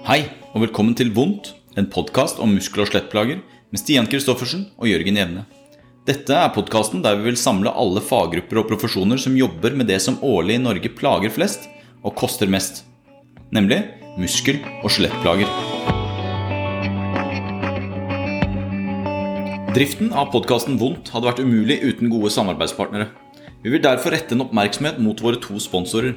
Hei, og velkommen til Vondt, en podkast om muskel- og skjelettplager med Stian Kristoffersen og Jørgen Jevne. Dette er podkasten der vi vil samle alle faggrupper og profesjoner som jobber med det som årlig i Norge plager flest og koster mest, nemlig muskel- og skjelettplager. Driften av podkasten Vondt hadde vært umulig uten gode samarbeidspartnere. Vi vil derfor rette en oppmerksomhet mot våre to sponsorer.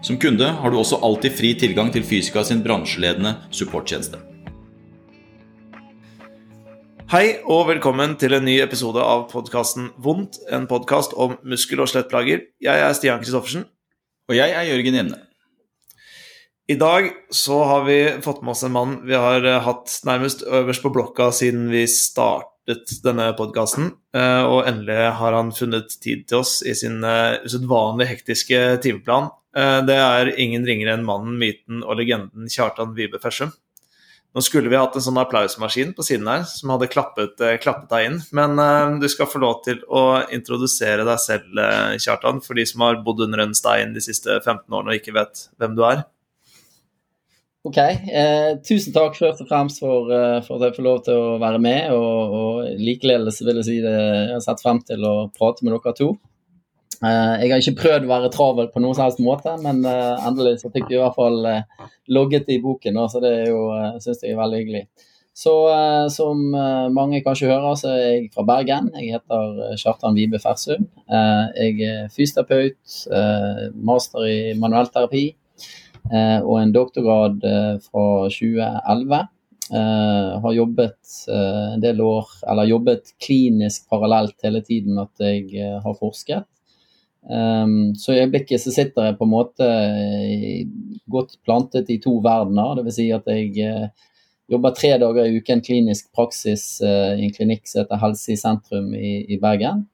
Som kunde har du også alltid fri tilgang til Fysika sin bransjeledende supporttjeneste. Hei og velkommen til en ny episode av podkasten Vondt, en podkast om muskel- og skjelettplager. Jeg er Stian Kristoffersen. Og jeg er Jørgen Jevne. I dag så har vi fått med oss en mann vi har eh, hatt nærmest øverst på blokka siden vi startet denne podkasten, eh, og endelig har han funnet tid til oss i sin eh, usedvanlig hektiske timeplan. Det er ingen ringere enn mannen, myten og legenden Kjartan Vibe Fersum. Nå skulle vi hatt en sånn applausmaskin på siden her som hadde klappet, klappet deg inn, men du skal få lov til å introdusere deg selv, Kjartan, for de som har bodd under en stein de siste 15 årene og ikke vet hvem du er. Ok. Eh, tusen takk først og fremst for, for, at jeg får lov til å være med. Og, og likeledes vil jeg si det jeg har sett frem til å prate med dere to. Uh, jeg har ikke prøvd å være travel på noen som helst måte, men uh, endelig så fikk vi i hvert fall logget i boken, så det er syns jeg er veldig hyggelig. Så som mange kanskje hører, så er jeg fra Bergen. Jeg heter Kjartan Vibe Fersum. jeg er fysioterapeut, master i manuellterapi terapi og en doktorgrad eh, fra 2011. Uh, har jobbet uh, en del år, eller jobbet klinisk parallelt hele tiden at jeg uh, har forsket. Um, så i øyeblikket så sitter jeg på en måte godt plantet i to verdener. Dvs. Si at jeg jobber tre dager i uken klinisk praksis i en klinikk som heter Helse i sentrum i, i Bergen.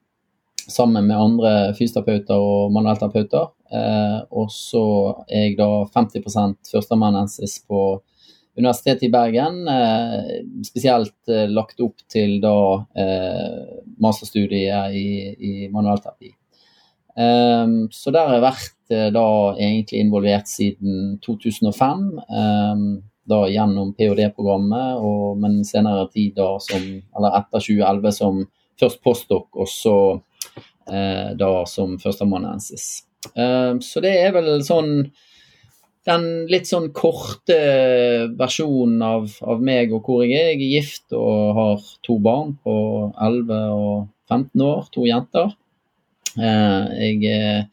Sammen med andre fysioterapeuter og manuellterapeuter. Uh, og så er jeg da 50% førsteamanuensis på Universitetet i Bergen. Uh, spesielt eh, lagt opp til da eh, masterstudiet i, i manuellterapi. Eh, så der har jeg vært uh, da egentlig involvert siden 2005. da gjennom ph.d.-programmet, men senere tid da som Eller etter 2011 som først postdoc, og så da som førsteamanuensis. Um, så det er vel sånn den litt sånn korte versjonen av, av, meg og hvor jeg er. Jeg er gift og har to barn på 11 og 15 år, to jenter. Ehm, jeg er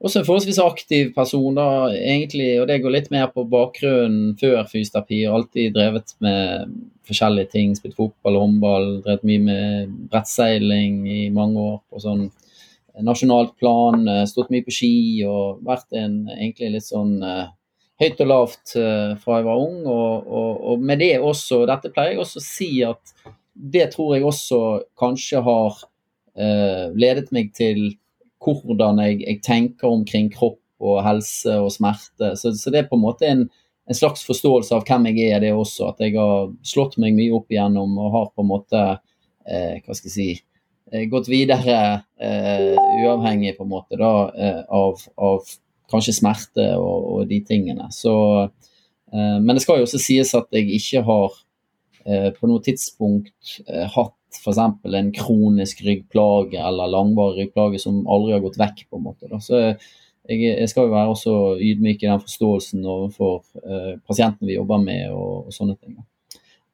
også en forholdsvis aktiv person, da, egentlig, og det går litt mer på bakgrunnen før fysioterapi. Jeg har Alltid drevet med forskjellige ting. Spilt fotball og håndball, drevet mye med brettseiling i mange år på sånn nasjonalt plan, eh, stått mye på ski og vært en egentlig litt sånn høyt og lavt fra jeg var ung. Og, og, og, med det også, dette pleier jeg også å si at det tror jeg også kanskje har ledet meg til hvordan jeg, jeg, tenker omkring kropp og helse og smerte. Så, så det er på en måte en, en, slags forståelse av hvem jeg er, det også. At jeg har slått meg mye opp igjennom og har på en måte hva skal jeg si Eh, gått videre uh, uavhengig på en måte da, uh, av, av, kanskje smerte og, og de tingene. Så, uh, men det skal jo også sies at jeg ikke har på noe tidspunkt hatt f.eks. en kronisk ryggplage eller langvarig ryggplage som aldri har gått vekk. på en måte. Da. Så jeg, jeg, skal jo være også ydmyk i den forståelsen overfor pasientene vi jobber med og, og sånne ting.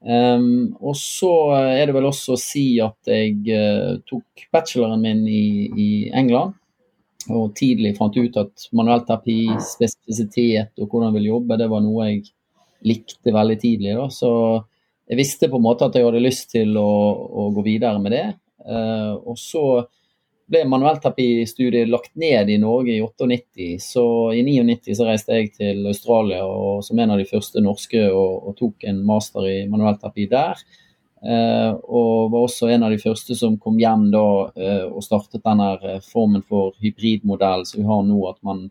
Um, og så er det vel også å si at jeg uh, tok bacheloren min i, i, England. Og tidlig fant ut at manuellterapi, spesifisitet og hvordan jeg ville jobbe, det var noe jeg likte veldig tidlig. Da. Så jeg visste på en måte at jeg hadde lyst til å, å gå videre med det. Uh, og så ble manuellterapistudiet lagt ned i Norge i 98. Så i 99 så reiste jeg til Australia og, som en av de første norske og, og tok en master i manuellterapi der. Eh, og var også en av de første som kom hjem da eh, og startet denne formen for hybridmodell som vi har nå, at man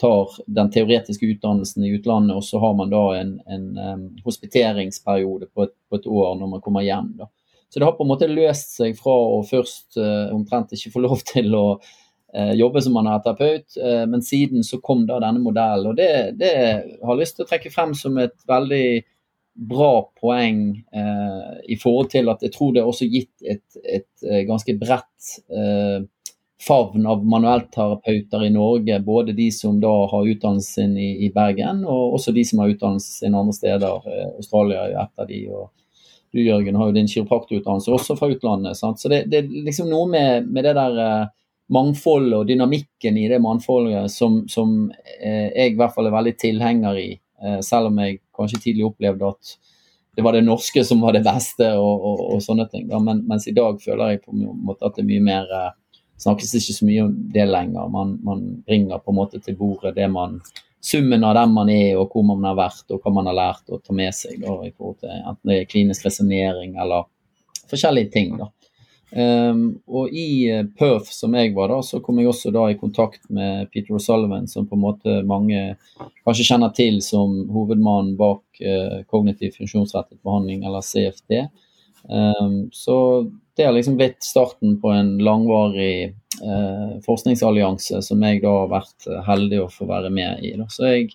tar den teoretiske utdannelsen i utlandet, og så har man da en, en um, hospiteringsperiode på et, på et, år når man kommer hjem. da. Så det har på en måte løst seg fra å først uh, omtrent ikke få lov til å uh, jobbe som manuellterapeut, uh, men siden så kom da denne modellen. Og det, det har jeg lyst til å trekke frem som et veldig bra poeng i forhold til at jeg tror det er også gitt et, et ganske bredt favn av manuellterapeuter i Norge. Både de som da har utdannelsen i, i, Bergen, og også de som har utdannelsen andre steder. Australia er et av de, og du Jørgen har jo din kiropraktorutdannelse også fra utlandet. Sant? Så det, det, er liksom noe med, med det der eh, mangfoldet og dynamikken i det mangfoldet som, som eh, jeg i hvert fall er veldig tilhenger i. Eh, selv om jeg kanskje tidlig opplevde at det var det norske som var det beste og, og, og sånne ting. Da. Men, mens i dag føler jeg på en måte at det er mye mer eh, snakkes ikke så mye om det lenger. Man, man bringer på en måte til bordet det man summen av den man er, og hvor man har vært, og hva man har lært å ta med seg. Da, i forhold til Enten det er klinisk resonnering eller forskjellige ting. da. Um, og i uh, Perth, som jeg var da, så kom jeg også da i kontakt med Peter O'Sullivan, som på en måte mange kanskje kjenner til som hovedmannen bak uh, kognitiv funksjonsrettet behandling, eller CFD. Um, så det har liksom blitt starten på en langvarig eh, forskningsallianse som jeg da har vært heldig å få være med i. Da. Så jeg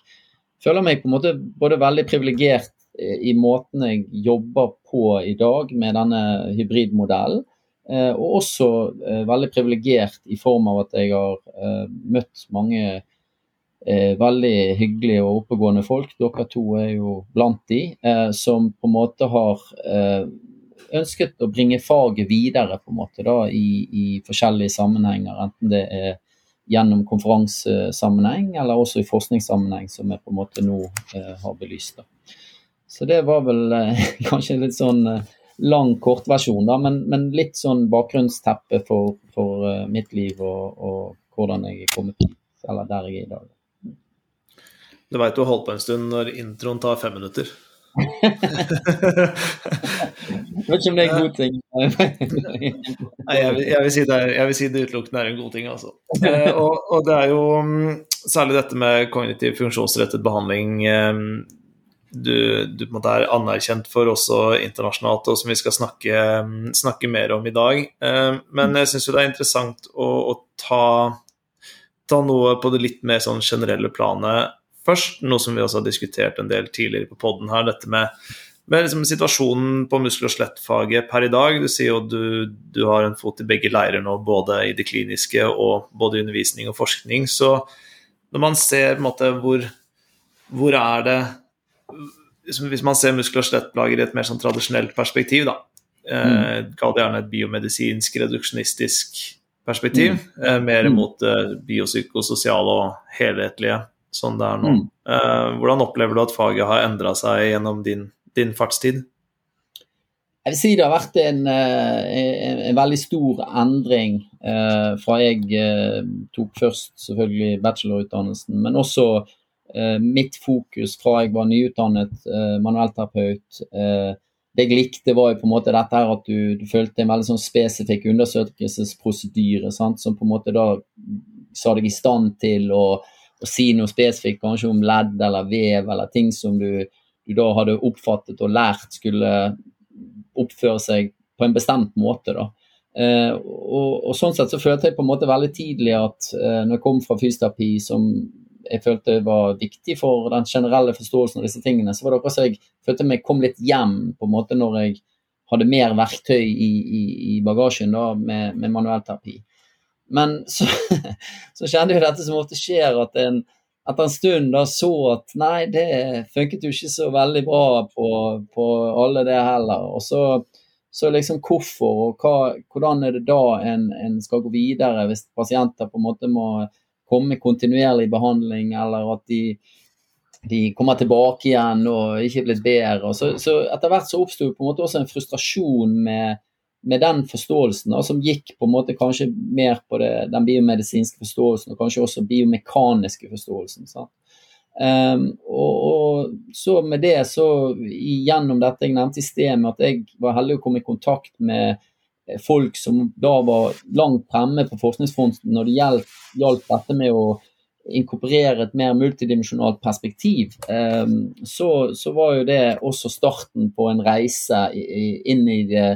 føler meg på en måte både veldig privilegert eh, i måten jeg jobber på i dag med denne hybridmodellen, eh, og også eh, veldig privilegert i form av at jeg har eh, møtt mange eh, veldig hyggelige og oppegående folk. Dere to er jo blant de, som på en måte har ønsket å bringe faget videre på en måte da, i, i, forskjellige sammenhenger. Enten det er gjennom konferansesammenheng eller også i forskningssammenheng, som vi på en måte nå eh, har belyst. Da. Så det var vel eh, kanskje litt sånn eh, lang kortversjon, da, men, men, litt sånn bakgrunnsteppe for, for uh, mitt liv og, og, hvordan jeg er kommet dit, eller der jeg er i dag. Du veit du har holdt på en stund når introen tar fem minutter. Jeg vet ikke om det er en god ting. Nei, jeg vil, jeg, vil si er, jeg vil si det utelukkende er en god ting, altså. Eh, og, og, det er jo mm, særlig dette med kognitiv funksjonsrettet behandling eh, du, du er anerkjent for også internasjonalt, og som vi skal snakke, mm, snakke mer om i dag. Eh, men jeg syns jo det er interessant å, å ta, ta, noe på det litt mer sånn generelle planet først, noe som vi også har diskutert en del tidligere på poden her, dette med men liksom situasjonen på muskel- og skjelettfaget per i dag Du sier jo du, du har en fot i begge leirer nå, både i det kliniske og både i undervisning og forskning. Så når man ser måte hvor, hvor er det liksom, Hvis man ser muskel- og skjelettplager i et mer sånn tradisjonelt perspektiv, da, eh, mm. kall det gjerne et biomedisinsk, reduksjonistisk perspektiv, mm. eh, mer mm. mot eh, biopsykososiale og helhetlige, sånn det er nå. Mm. Eh, hvordan opplever du at faget har endra seg gjennom din din fartstid? Jeg vil si det har vært en, eh, en, en veldig stor endring eh, fra jeg eh, tok først selvfølgelig bachelorutdannelsen, men også eh, mitt fokus fra jeg var nyutdannet eh, manuellterapeut. Eh, det jeg likte, var jo på en måte dette her at du, du følte en veldig sånn spesifikk undersøkelsesprosedyre som på en måte da sa deg i stand til å, å si noe spesifikt, kanskje om ledd eller vev eller ting som du du da hadde oppfattet og lært skulle oppføre seg på en bestemt måte. da. Eh, og, og, sånn sett så følte jeg på en måte veldig tidlig at eh, når jeg kom fra fysioterapi, som jeg følte var viktig for den generelle forståelsen av disse tingene, så var det akkurat så jeg følte meg kom litt hjem på en måte når jeg hadde mer verktøy i, i, i bagasjen da med, med manuellterapi. Men så, så kjente jeg dette som ofte skjer, at en, etter en stund da så at nei, det funket jo ikke så veldig bra på, på alle det heller. Og så, så liksom hvorfor, og hva, hvordan er det da en, en, skal gå videre hvis pasienter på en måte må komme kontinuerlig i behandling, eller at de, de kommer tilbake igjen og ikke er blitt bedre. Så, så etter hvert så oppsto på en måte også en frustrasjon med med den forståelsen da, som gikk på en måte kanskje mer på det, den biomedisinske forståelsen og kanskje også biomekaniske forståelsen. Um, og, og, så med det, så gjennom dette jeg nevnte i sted, med at jeg var heldig å komme i kontakt med folk som da var langt fremme på forskningsfronten når det gjaldt, gjaldt dette med å inkorporere et mer multidimensjonalt perspektiv, um, så, så, var jo det også starten på en reise inn i det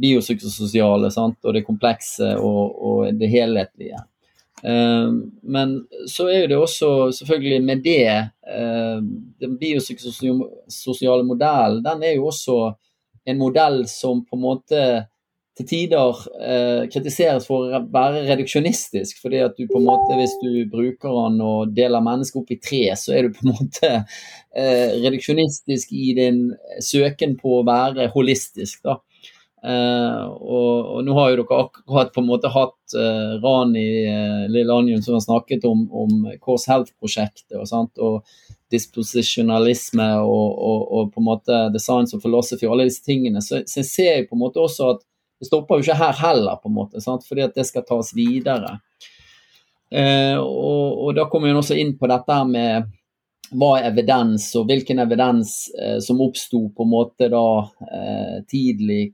biopsykososiale sant? og det komplekse og, og det helhetlige. Um, men så er det også selvfølgelig med det um, Den biopsykososiale modellen den er jo også en modell som på en måte til tider eh, kritiseres for å være reduksjonistisk. fordi at du på en måte, Hvis du bruker den og deler mennesket opp i tre, så er du på en måte eh, reduksjonistisk i din søken på å være holistisk. da. Eh, og, og, Nå har jo dere akkurat på en måte hatt eh, Rani eh, Lillanjun som har snakket om, om Course Health-prosjektet. og, og disposisjonalisme og, og, på en måte designs og philosophy og alle disse tingene. Så, så jeg ser jo på en måte også at det stopper jo ikke her heller, på en måte, sant? fordi at det skal tas videre. Eh, og, da kommer hun også inn på dette med hva er evidens, og hvilken evidens som oppsto på en måte da tidlig,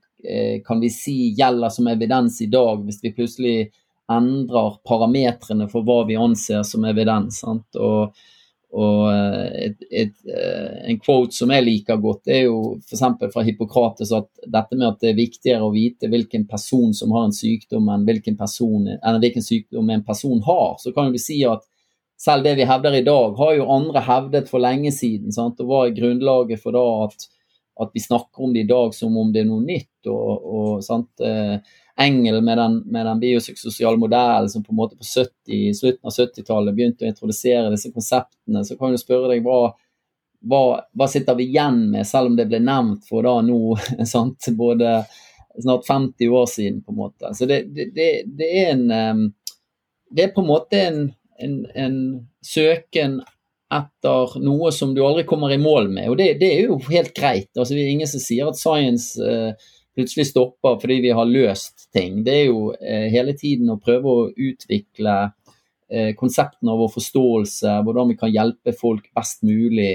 kan vi si gjelder som evidens i dag, hvis vi plutselig endrer parametrene for hva vi anser som evidens. Sant? Og og eh, et, et, eh, en quote som jeg liker godt, er jo f.eks. fra Hippokrates at dette med at det er viktigere å vite hvilken person som har en sykdom, enn hvilken, person, enn hvilken sykdom en person har. Så kan vi si at selv det vi hevder i dag, har jo andre hevdet for lenge siden. Sant? Og hva er grunnlaget for da at, at, vi snakker om det i dag som om det er noe nytt? og, og sant? Eh, Engel med den, med den biopsykososiale modellen som på en måte på 70, slutten av 70-tallet begynte å introdusere disse konseptene, så kan du spørre deg hva, hva, hva, sitter vi igjen med, selv om det ble nevnt for da nå sant? både snart 50 år siden, på en måte. Så det, det, det, det er en Det er på en måte en, en, en, søken etter noe som du aldri kommer i mål med, og det, er jo helt greit. Altså, det er ingen som sier at science eh, plutselig stopper fordi vi har løst ting. Det er jo eh, hele tiden å prøve å utvikle eh, konseptene av vår forståelse, hvordan vi kan hjelpe folk best mulig.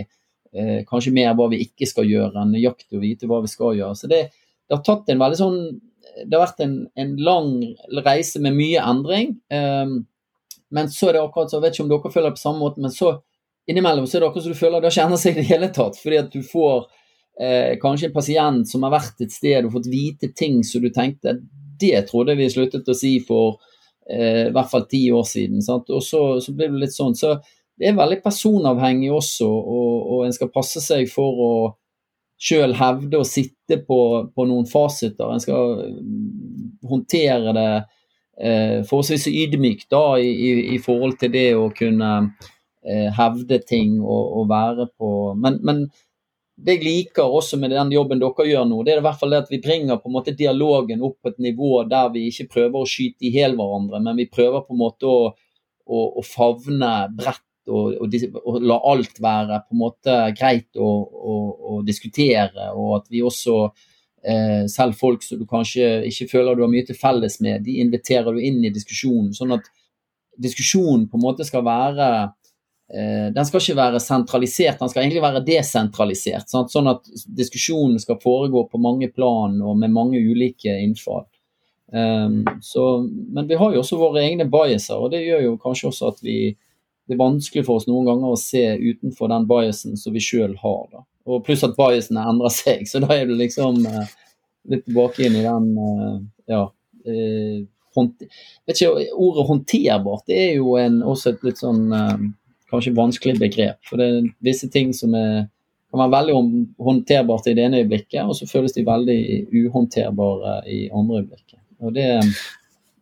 Eh, kanskje mer hva vi ikke skal gjøre, enn nøyaktig å vite hva vi skal gjøre. Så det, det har tatt en veldig sånn Det har vært en, en lang reise med mye endring. Um, men så er det akkurat så, jeg vet ikke om dere føler det på samme måte, men så innimellom så er det akkurat som du føler det har ikke seg i det hele tatt. Fordi at du får eh, kanskje en pasient som har vært et sted og fått vite ting som du tenkte det trodde vi sluttet å si for eh, i hvert fall ti år siden. Sant? Og så, så blir det litt sånn. Så det er veldig personavhengig også, og, og en skal passe seg for å sjøl hevde å sitte på, på, noen fasiter. En skal mm, håndtere det eh, forholdsvis ydmykt da, i, i, i, forhold til det å kunne eh, hevde ting og, og være på men, men det jeg liker også med den jobben dere gjør nå, det er i hvert fall det at vi bringer på en måte dialogen opp på et nivå der vi ikke prøver å skyte i hjel hverandre, men vi prøver på en måte å, å, å favne bredt og, og, og, la alt være på en måte greit å, å diskutere. Og at vi også, eh, selv folk som du kanskje ikke føler du har mye til felles med, de inviterer du inn i diskusjonen. Sånn at diskusjonen på en måte skal være Eh, den skal ikke være sentralisert, den skal egentlig være desentralisert. Sant? Sånn at diskusjonen skal foregå på mange plan og med mange ulike innfall. Um, så, men vi har jo også våre egne biaser, og det gjør jo kanskje også at vi det er vanskelig for oss noen ganger å se utenfor den biasen som vi sjøl har. Da. Og Pluss at biasene endrer seg, så da er det liksom uh, litt tilbake inn i den uh, ja, uh, vet ikke, Ordet håndterbart det er jo en, også et litt sånn kanskje vanskelig begrep. For det er visse ting som er, kan være veldig håndterbart i det ene øyeblikket, og så føles de veldig uhåndterbare i andre øyeblikket. Og det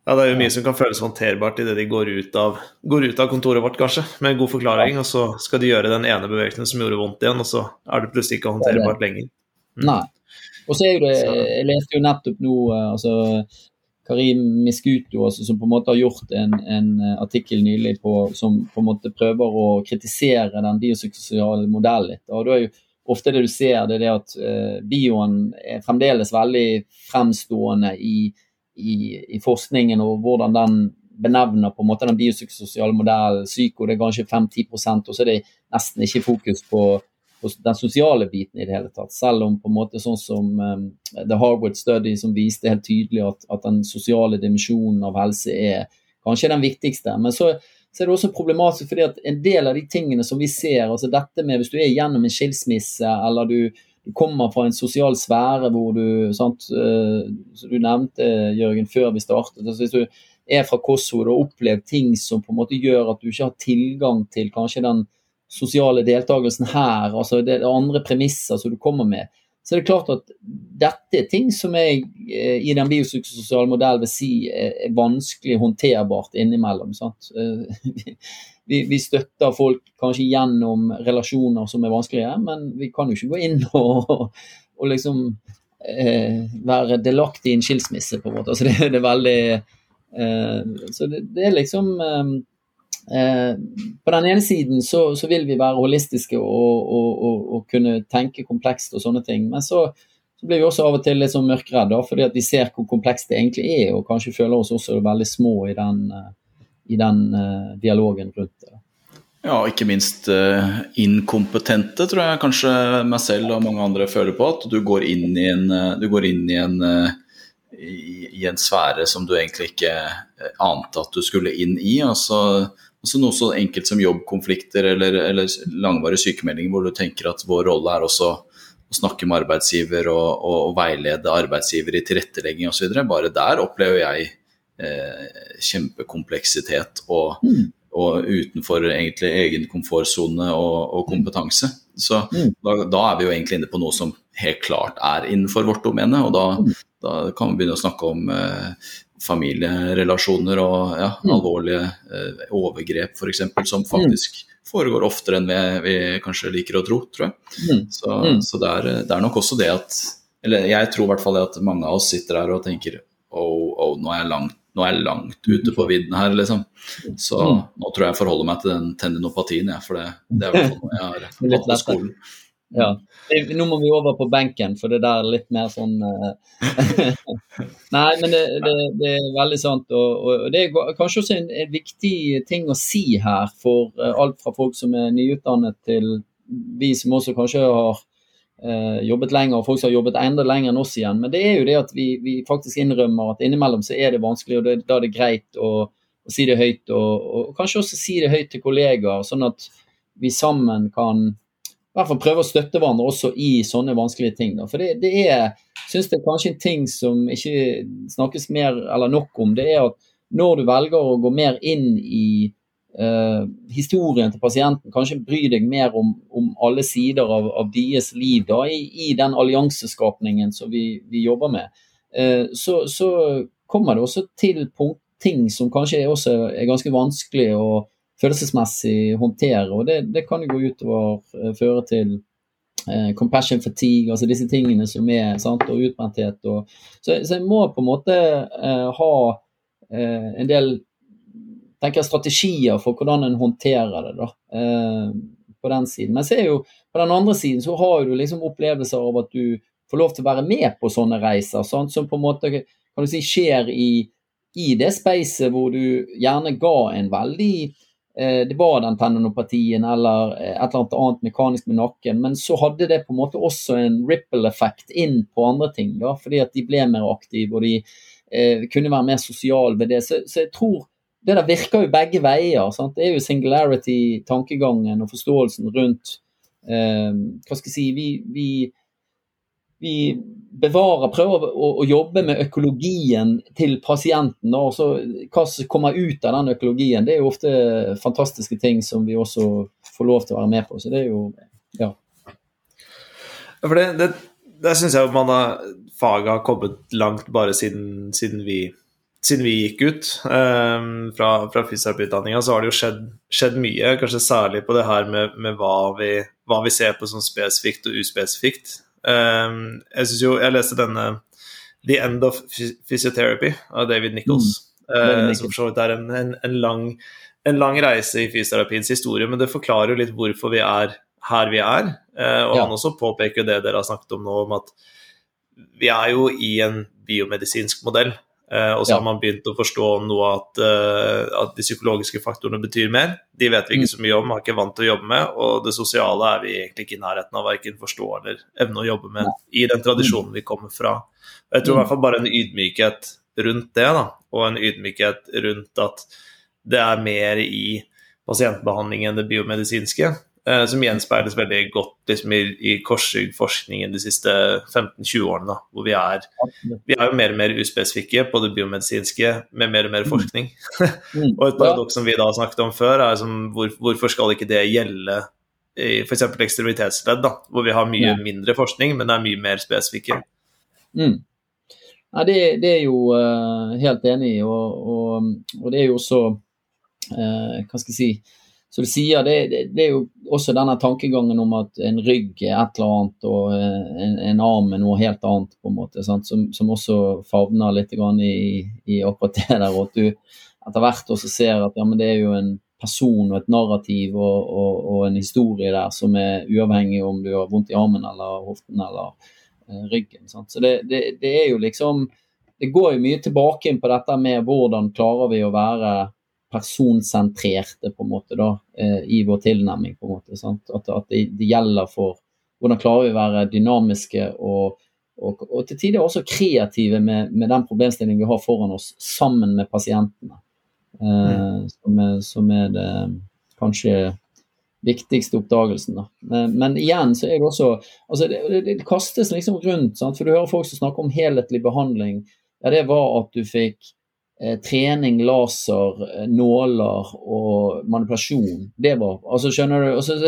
ja, det er jo mye som kan føles håndterbart idet de går ut, av, går ut av kontoret vårt, kanskje, med god forklaring, og så skal de gjøre den ene bevegelsen som gjorde vondt igjen, og så er det plutselig ikke håndterbart lenger. Mm. Nei. Og så er jo det Jeg leste jo nettopp nå eh, altså Karim Miskuto, altså, som på en måte har gjort en, en eh, artikkel nylig på, som på en måte prøver å kritisere den biopsykososiale modellen litt. Og da er jo ofte det du ser, det er det at uh, bioen er fremdeles veldig fremstående i, i, i, forskningen og hvordan den benevner på en måte den biopsykososiale modellen. Psyko det er kanskje 5-10 og så er det nesten ikke fokus på, den sosiale biten i det hele tatt. Selv om på en måte sånn som um, The Harvard Study som viste helt tydelig at, at den sosiale dimensjonen av helse er kanskje den viktigste. Men så så er det også problematisk fordi at en del av de tingene som vi ser, altså dette med hvis du er gjennom en skilsmisse eller du, kommer fra en sosial sfære hvor du sant, uh, som du nevnte, Jørgen, før vi startet. altså Hvis du er fra Kosovo og har opplevd ting som på en måte gjør at du ikke har tilgang til kanskje den sosiale deltakelsen her, altså det er andre premisser som du kommer med, så er det klart at dette er ting som jeg eh, i den biopsykososiale modellen vil si er vanskelig håndterbart innimellom. Sant? vi, vi, støtter folk kanskje gjennom relasjoner som er vanskelige, men vi kan jo ikke gå inn og, og liksom eh, være delaktig i en skilsmisse, på en måte. Altså det, det er veldig eh, Så det, det, er liksom eh, Eh, på den ene siden så, så, vil vi være holistiske og, og, og, og, kunne tenke komplekst og sånne ting. Men så, så blir vi også av og til litt sånn mørkredde fordi at vi ser hvor komplekst det egentlig er, og kanskje føler oss også veldig små i den, eh, i den uh, dialogen rundt det. Ja, ikke minst uh, inkompetente, tror jeg kanskje meg selv og mange andre føler på. At du går inn i en, går inn i en uh, i, i, en sfære som du egentlig ikke ante at du skulle inn i. Altså, Altså noe så enkelt som jobbkonflikter eller, eller langvarige sykemeldinger, hvor du tenker at vår rolle er også å snakke med arbeidsgiver og, og, og veilede arbeidsgiver i tilrettelegging osv. Bare der opplever jeg eh, kjempekompleksitet og, mm. og, utenfor egentlig egen komfortsone og, og, kompetanse. Så mm. da, da, er vi jo egentlig inne på noe som helt klart er innenfor vårt domene, og da, mm. da kan vi begynne å snakke om eh, familierelasjoner og ja, mm. alvorlige eh, overgrep f.eks. som mm. faktisk foregår oftere enn vi, vi, kanskje liker å tro, tror jeg. Mm. Så, mm. så det, er, det, er, nok også det at Eller jeg tror i hvert fall det at mange av oss sitter her og tenker oh, oh, nå er jeg langt er jeg langt ute på vidden her, liksom. Så mm. nå tror jeg jeg forholder meg til den tendinopatien, ja, for det, det er i hvert fall noe jeg har hatt på skolen. Ja. Nå må vi over på benken, for det der er litt mer sånn uh... Nei, men det, det, det, er veldig sant. Og, og, det er kanskje også en, en, viktig ting å si her for uh, alt fra folk som er nyutdannet til vi som også kanskje har eh, jobbet lenger, og folk som har jobbet enda lenger enn oss igjen. Men det er jo det at vi, vi faktisk innrømmer at innimellom så er det vanskelig, og det, da er det greit å, å si det høyt. Og, og, kanskje også si det høyt til kollegaer, sånn at vi sammen kan i hvert fall prøve å støtte hverandre også i sånne vanskelige ting. Da. For det, det er synes det er kanskje en ting som ikke snakkes mer eller nok om. Det er at når du velger å gå mer inn i uh, historien til pasienten, kanskje bry deg mer om, om alle sider av, av, deres liv da, i, i den allianseskapningen som vi, vi jobber med, uh, så, så, kommer det også til punkt, ting som kanskje også er ganske vanskelig å følelsesmessig håndtere. Og det, det kan jo gå utover uh, føre til eh, compassion fatigue, altså disse tingene som er sant, og utbrenthet. Og, så, så jeg må på en måte eh, ha en del tenker jeg, strategier for hvordan en håndterer det. da, på den siden. Men så er jo, på den andre siden så har du liksom opplevelser av at du får lov til å være med på sånne reiser, sant, som på en måte kan du si skjer i, i det spacet hvor du gjerne ga en veldig Eh, det var den tendinopatien eller eh, et eller annet mekanisk med nakken. Men så hadde det på en måte også en ripple-effekt inn på andre ting. Da, fordi at de ble mer aktive og de eh, kunne være mer sosiale ved det. Så, så, jeg tror det der virker jo begge veier. Sant? Det er jo singularity-tankegangen og forståelsen rundt eh, Hva skal jeg si vi, vi vi bevarer, prøver å, å, jobbe med økologien til pasienten. Og så, hva som kommer ut av den økologien, det er jo ofte fantastiske ting som vi også får lov til å være med på. Så det er jo ja. For det, det, det syns jeg man har, faget har kommet langt bare siden, siden, vi, siden vi, gikk ut um, fra, fra fysioterapiutdanninga, så har det jo skjedd, skjedd, mye. Kanskje særlig på det her med, med hva, vi, hva, vi, ser på som spesifikt og uspesifikt. Ehm, jeg synes jo Jeg leste denne The End of Physiotherapy av David Nichols. Mm. som for så vidt er en, en, en, lang, en, lang, reise i fysioterapiens historie, men det forklarer jo litt hvorfor vi er her vi er. Eh, og han også påpeker det dere har snakket om nå, om at vi er jo i en biomedisinsk modell. Eh, og så Ja. har man begynt å forstå noe at, eh, at de psykologiske faktorene betyr mer. De vet vi ikke så mye om, har ikke vant til å jobbe med. Og det sosiale er vi egentlig ikke i nærheten av verken forstå eller evne å jobbe med i den tradisjonen vi kommer fra. Jeg tror i hvert fall bare en ydmykhet rundt det, da, og en ydmykhet rundt at det er mer i pasientbehandling enn det biomedisinske, som gjenspeiles veldig godt liksom, i, i korsryggforskningen de siste 15-20 årene. Da, hvor vi er, vi er jo mer og mer uspesifikke på det biomedisinske med mer og mer forskning. Mm. og et paradoks som vi da har snakket om før, er som hvor, hvorfor skal ikke det gjelde i f.eks. ekstremitetsledd, da, hvor vi har mye Ja. mindre forskning, men er mye mer spesifikke. Mm. Nei, det, det er jo uh, helt enig i, og, og, og det er jo også uh, Hva skal jeg si Som du sier, det, det, det er jo også denne tankegangen om at en rygg er et eller annet, og eh, en, en arm er noe helt annet, på en måte? Som, som også favner litt i, i akkurat det der. Og at du etter hvert også ser at ja, det er jo en person og et narrativ og, og, og en historie der som er uavhengig om du har vondt i armen eller hoften eller eh, ryggen. Sant? Så det, det, det er jo liksom Det går jo mye tilbake inn på dette med hvordan klarer vi å være personsentrerte på en måte da, eh, i vår tilnærming. på en måte, sant? At, at det, det gjelder for hvordan klarer vi å være dynamiske og, og, og til tider også kreative med, med den problemstillingen vi har foran oss, sammen med pasientene. Eh, som, er, som er det kanskje viktigste oppdagelsen. Da. Men, men igjen så er det også altså det, det, det kastes liksom rundt, sant? for du hører folk som snakker om helhetlig behandling. Ja, det var at du fikk eh, trening, laser, eh, nåler og manipulasjon. Det var altså Skjønner du? Altså,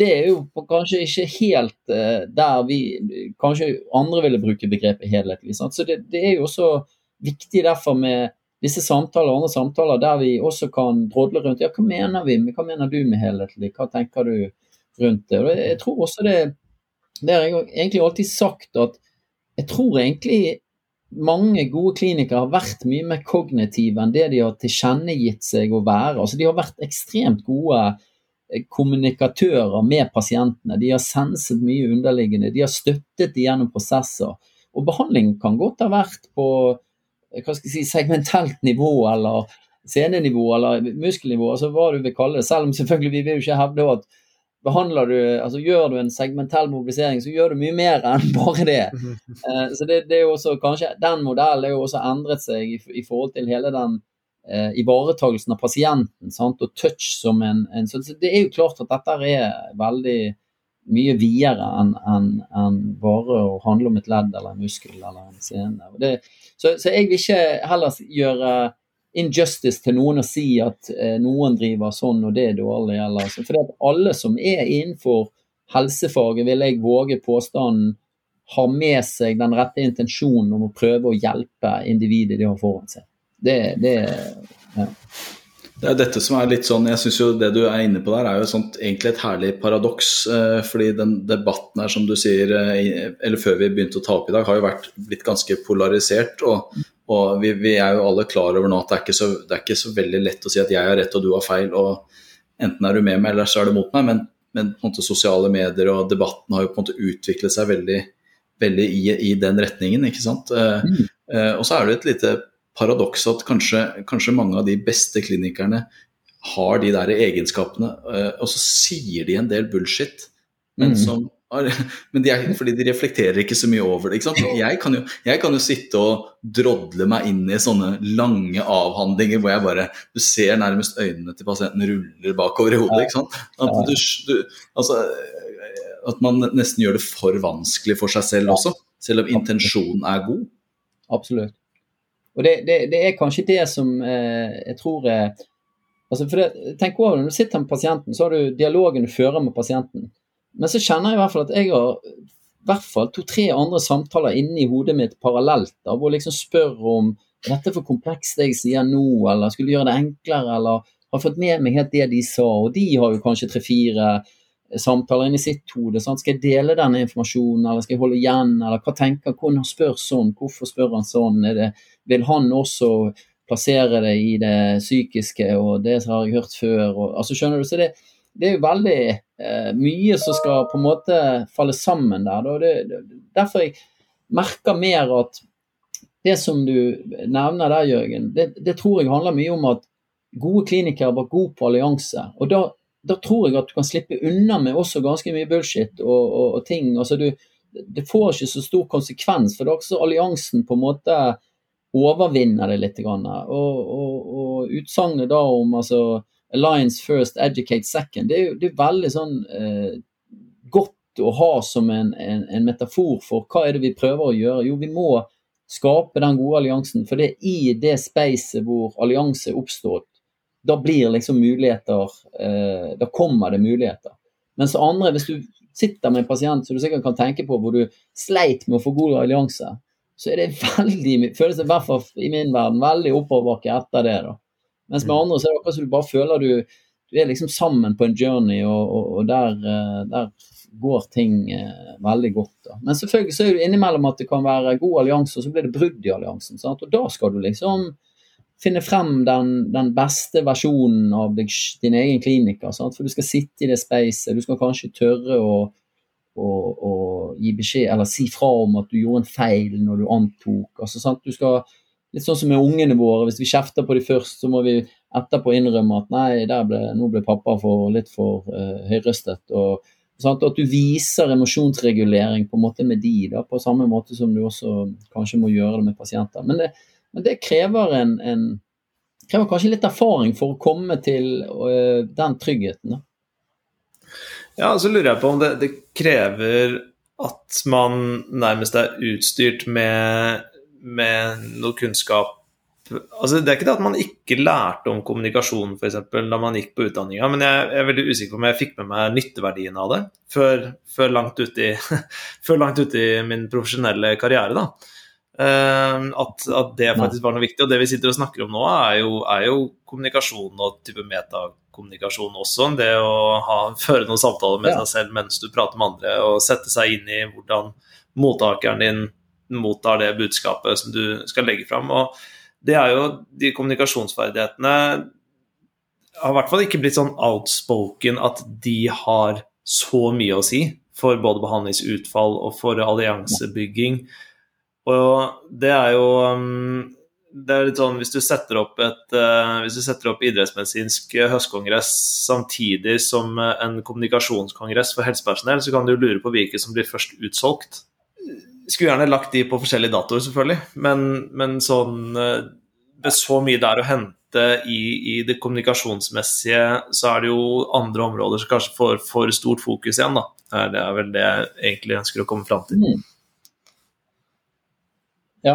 det er jo kanskje ikke helt eh, der vi Kanskje andre ville bruke begrepet helhetlig. Sant? Så det, det er jo også viktig derfor med disse samtaler og andre samtaler der vi også kan drodle rundt. Ja, hva mener vi? Hva mener du med helhetlig? Hva tenker du rundt det? Og jeg tror også det Det har jeg egentlig alltid sagt at jeg tror egentlig mange gode klinikere har vært mye mer kognitive enn det de har tilkjennegitt seg å være. Altså, de har vært ekstremt gode eh, kommunikatører med pasientene. De har senset mye underliggende. De har støttet de gjennom prosesser. Og behandling kan godt ha vært på eh, si, segmentelt nivå eller scenenivå eller muskelnivå, altså hva du vil kalle det. Selv om selvfølgelig vi vil jo ikke hevde at behandler du, altså gjør du en segmentell mobilisering, så gjør du mye mer enn bare det. Eh, så det, det er jo også kanskje, Den modellen er jo også endret seg i, i forhold til hele den eh, ivaretagelsen av pasienten sant? og touch som en, en så Det er jo klart at dette er veldig mye videre enn en, en bare å handle om et ledd eller en muskel eller en scene. Det, så, så jeg vil ikke heller gjøre injustice til noen å si at eh, noen driver sånn og det er dårlig. Eller, for alle som er innenfor helsefaget, vil jeg våge påstanden, har med seg den rette intensjonen om å prøve å hjelpe individet de har foran seg. Det, det ja. Det er dette som er litt sånn, jeg synes jo Det du er inne på der, er jo sånt, egentlig et herlig paradoks. Eh, fordi den debatten her, som du sier, eh, eller før vi begynte å ta opp i dag, har jo vært, blitt ganske polarisert. Og, og vi, vi er jo alle klar over nå at det er, ikke så, det er ikke så veldig lett å si at jeg har rett og du har feil. og Enten er du med meg, eller så er du mot meg. Men, men på en måte sosiale medier og debatten har jo på en måte utviklet seg veldig, veldig i, i den retningen. ikke sant? Eh, Mm. eh, og så er det et lite paradoks at kanskje, kanskje mange av de beste klinikerne har de der egenskapene, eh, og så sier de en del bullshit, men mm. som men de er, fordi de reflekterer ikke så mye over det. Jeg kan, jo, jeg kan jo sitte og drodle meg inn i sånne lange avhandlinger hvor jeg bare Du ser nærmest øynene til pasienten ruller bakover i hodet. At, du, du, altså, at man nesten gjør det for vanskelig for seg selv også, selv om intensjonen er god. Absolutt. Og det, det, det er kanskje det som eh, jeg tror er altså det, Tenk over når du sitter med pasienten, så har du dialogen du fører med pasienten. Men så kjenner jeg i hvert fall at jeg har i hvert fall to-tre andre samtaler inni hodet mitt parallelt. da, Hvor jeg liksom spør om er dette for komplekst det jeg sier nå, eller skulle gjøre det enklere, eller har fått med meg helt det de sa. Og de har jo kanskje tre-fire samtaler inni sitt hode. Sant? Skal jeg dele denne informasjonen, eller skal jeg holde igjen? Eller hva tenker hvordan han spør sånn? Hvorfor spør han sånn? Er det, vil han også plassere det i det psykiske, og det har jeg hørt før? Og, altså skjønner du, så det, det er jo veldig eh, mye som skal på en måte falle sammen der. Det, det, derfor jeg merker mer at det som du nevner der, Jørgen, det, det tror jeg handler mye om at gode klinikere var gode på allianse. Og da, da, tror jeg at du kan slippe unna med også ganske mye bullshit og, og, og ting. Altså du, det får ikke så stor konsekvens, for det er også alliansen på en måte overvinner det litt. Og, og, og utsagnet da om altså, Alliance first, educate second, det er jo det er veldig sånn eh, godt å ha som en, en, en, metafor for hva er det vi prøver å gjøre. Jo, vi må skape den gode alliansen, for det er i det spacet hvor allianse oppstår, da blir liksom muligheter eh, Da kommer det muligheter. Mens andre, hvis du sitter med en pasient som du sikkert kan tenke på, hvor du sleit med å få god allianse, så er det veldig, føles det i hvert fall i min verden veldig oppoverbakke etter det. da. Mens med mm. andre så er det akkurat som du bare føler du, du er liksom sammen på en journey, og, og, og der, eh, der, går ting eh, veldig godt. Da. Men selvfølgelig så er det innimellom at det kan være god allianse, og så blir det brudd i alliansen. Sant? Og da skal du liksom finne frem den, den beste versjonen av deg, din egen kliniker. Sant? For du skal sitte i det spacet, du skal kanskje tørre å, og, og, gi beskjed eller si fra om at du gjorde en feil når du antok. Altså, sant? Du skal, litt sånn som med ungene våre, hvis vi kjefter på de først, så må vi etterpå innrømme at nei, ble, nå ble pappa for, litt for uh, høyrøstet. og Sant? At du viser emosjonsregulering på en måte med de, da, på samme måte som du også kanskje må gjøre det med pasienter. Men det, men det krever, en, en, krever kanskje litt erfaring for å komme til uh, den tryggheten. Da. Ja, så lurer jeg på om det, det, krever at man nærmest er utstyrt med, med noe kunnskap altså Det er ikke det at man ikke lærte om kommunikasjon for eksempel, da man gikk på utdanninga, men jeg, jeg, er veldig usikker på om jeg fikk med meg nytteverdien av det før, før langt ute i, i, min profesjonelle karriere. da. Uh, at, at, det faktisk var noe viktig. Og det vi sitter og snakker om nå, er jo, er jo kommunikasjon og type metakommunikasjon også. Det å ha, føre noen samtaler med ja. seg selv mens du prater med andre, og sette seg inn i hvordan mottakeren din mottar det budskapet som du skal legge fram. Og det er jo de kommunikasjonsferdighetene har i hvert fall ikke blitt sånn outspoken at de har så mye å si for både behandlingsutfall og for alliansebygging. Og det er jo um, det er litt sånn, Hvis du setter opp et uh, hvis du setter opp idrettsmedisinsk høstkongress samtidig som en kommunikasjonskongress for helsepersonell, så kan du lure på hvilke som blir først utsolgt. Skulle gjerne lagt de på forskjellige datoer, selvfølgelig, men, men sånn Med så mye der å hente i, i, det kommunikasjonsmessige, så er det jo andre områder som kanskje får for stort fokus igjen, da. Det er vel det jeg egentlig ønsker å komme fram til. Mm. Ja,